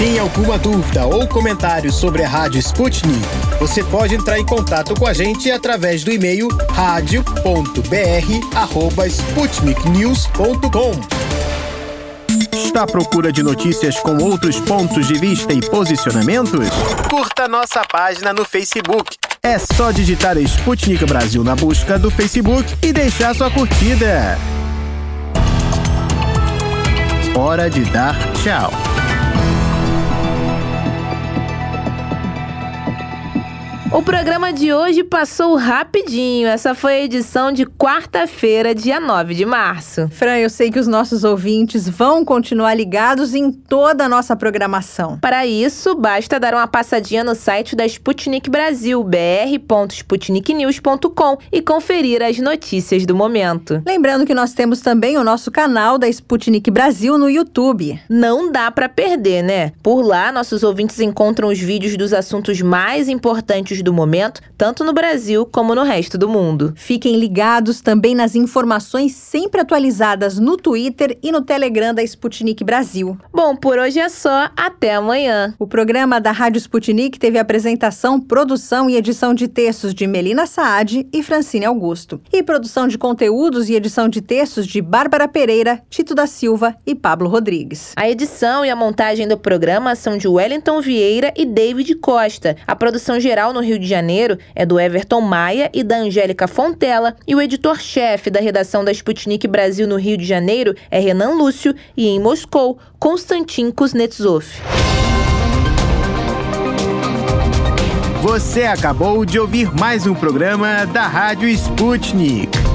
Tem alguma dúvida ou comentário sobre a Rádio Sputnik? Você pode entrar em contato com a gente através do e-mail radio@sputniknews.com. Está à procura de notícias com outros pontos de vista e posicionamentos? Curta nossa página no Facebook É só digitar Sputnik Brasil na busca do Facebook e deixar sua curtida. Hora de dar tchau. O programa de hoje passou rapidinho. Essa foi a edição de quarta-feira, dia 9 de março. Fran, eu sei que os nossos ouvintes vão continuar ligados em toda a nossa programação. Para isso, basta dar uma passadinha no site da Sputnik Brasil, br.sputniknews.com e conferir as notícias do momento. Lembrando que nós temos também o nosso canal da Sputnik Brasil no YouTube. Não dá para perder, né? Por lá, nossos ouvintes encontram os vídeos dos assuntos mais importantes do momento, tanto no Brasil como no resto do mundo. Fiquem ligados também nas informações sempre atualizadas no Twitter e no Telegram da Sputnik Brasil. Bom, por hoje é só. Até amanhã. O programa da Rádio Sputnik teve apresentação, produção e edição de textos de Melina Saad e Francine Augusto. E produção de conteúdos e edição de textos de Bárbara Pereira, Tito da Silva e Pablo Rodrigues. A edição e a montagem do programa são de Wellington Vieira e David Costa. A produção geral no Rio de Janeiro é do Everton Maia e da Angélica Fontela, e o editor-chefe da redação da Sputnik Brasil no Rio de Janeiro é Renan Lúcio e em Moscou, Konstantin Kuznetsov. Você acabou de ouvir mais um programa da Rádio Sputnik.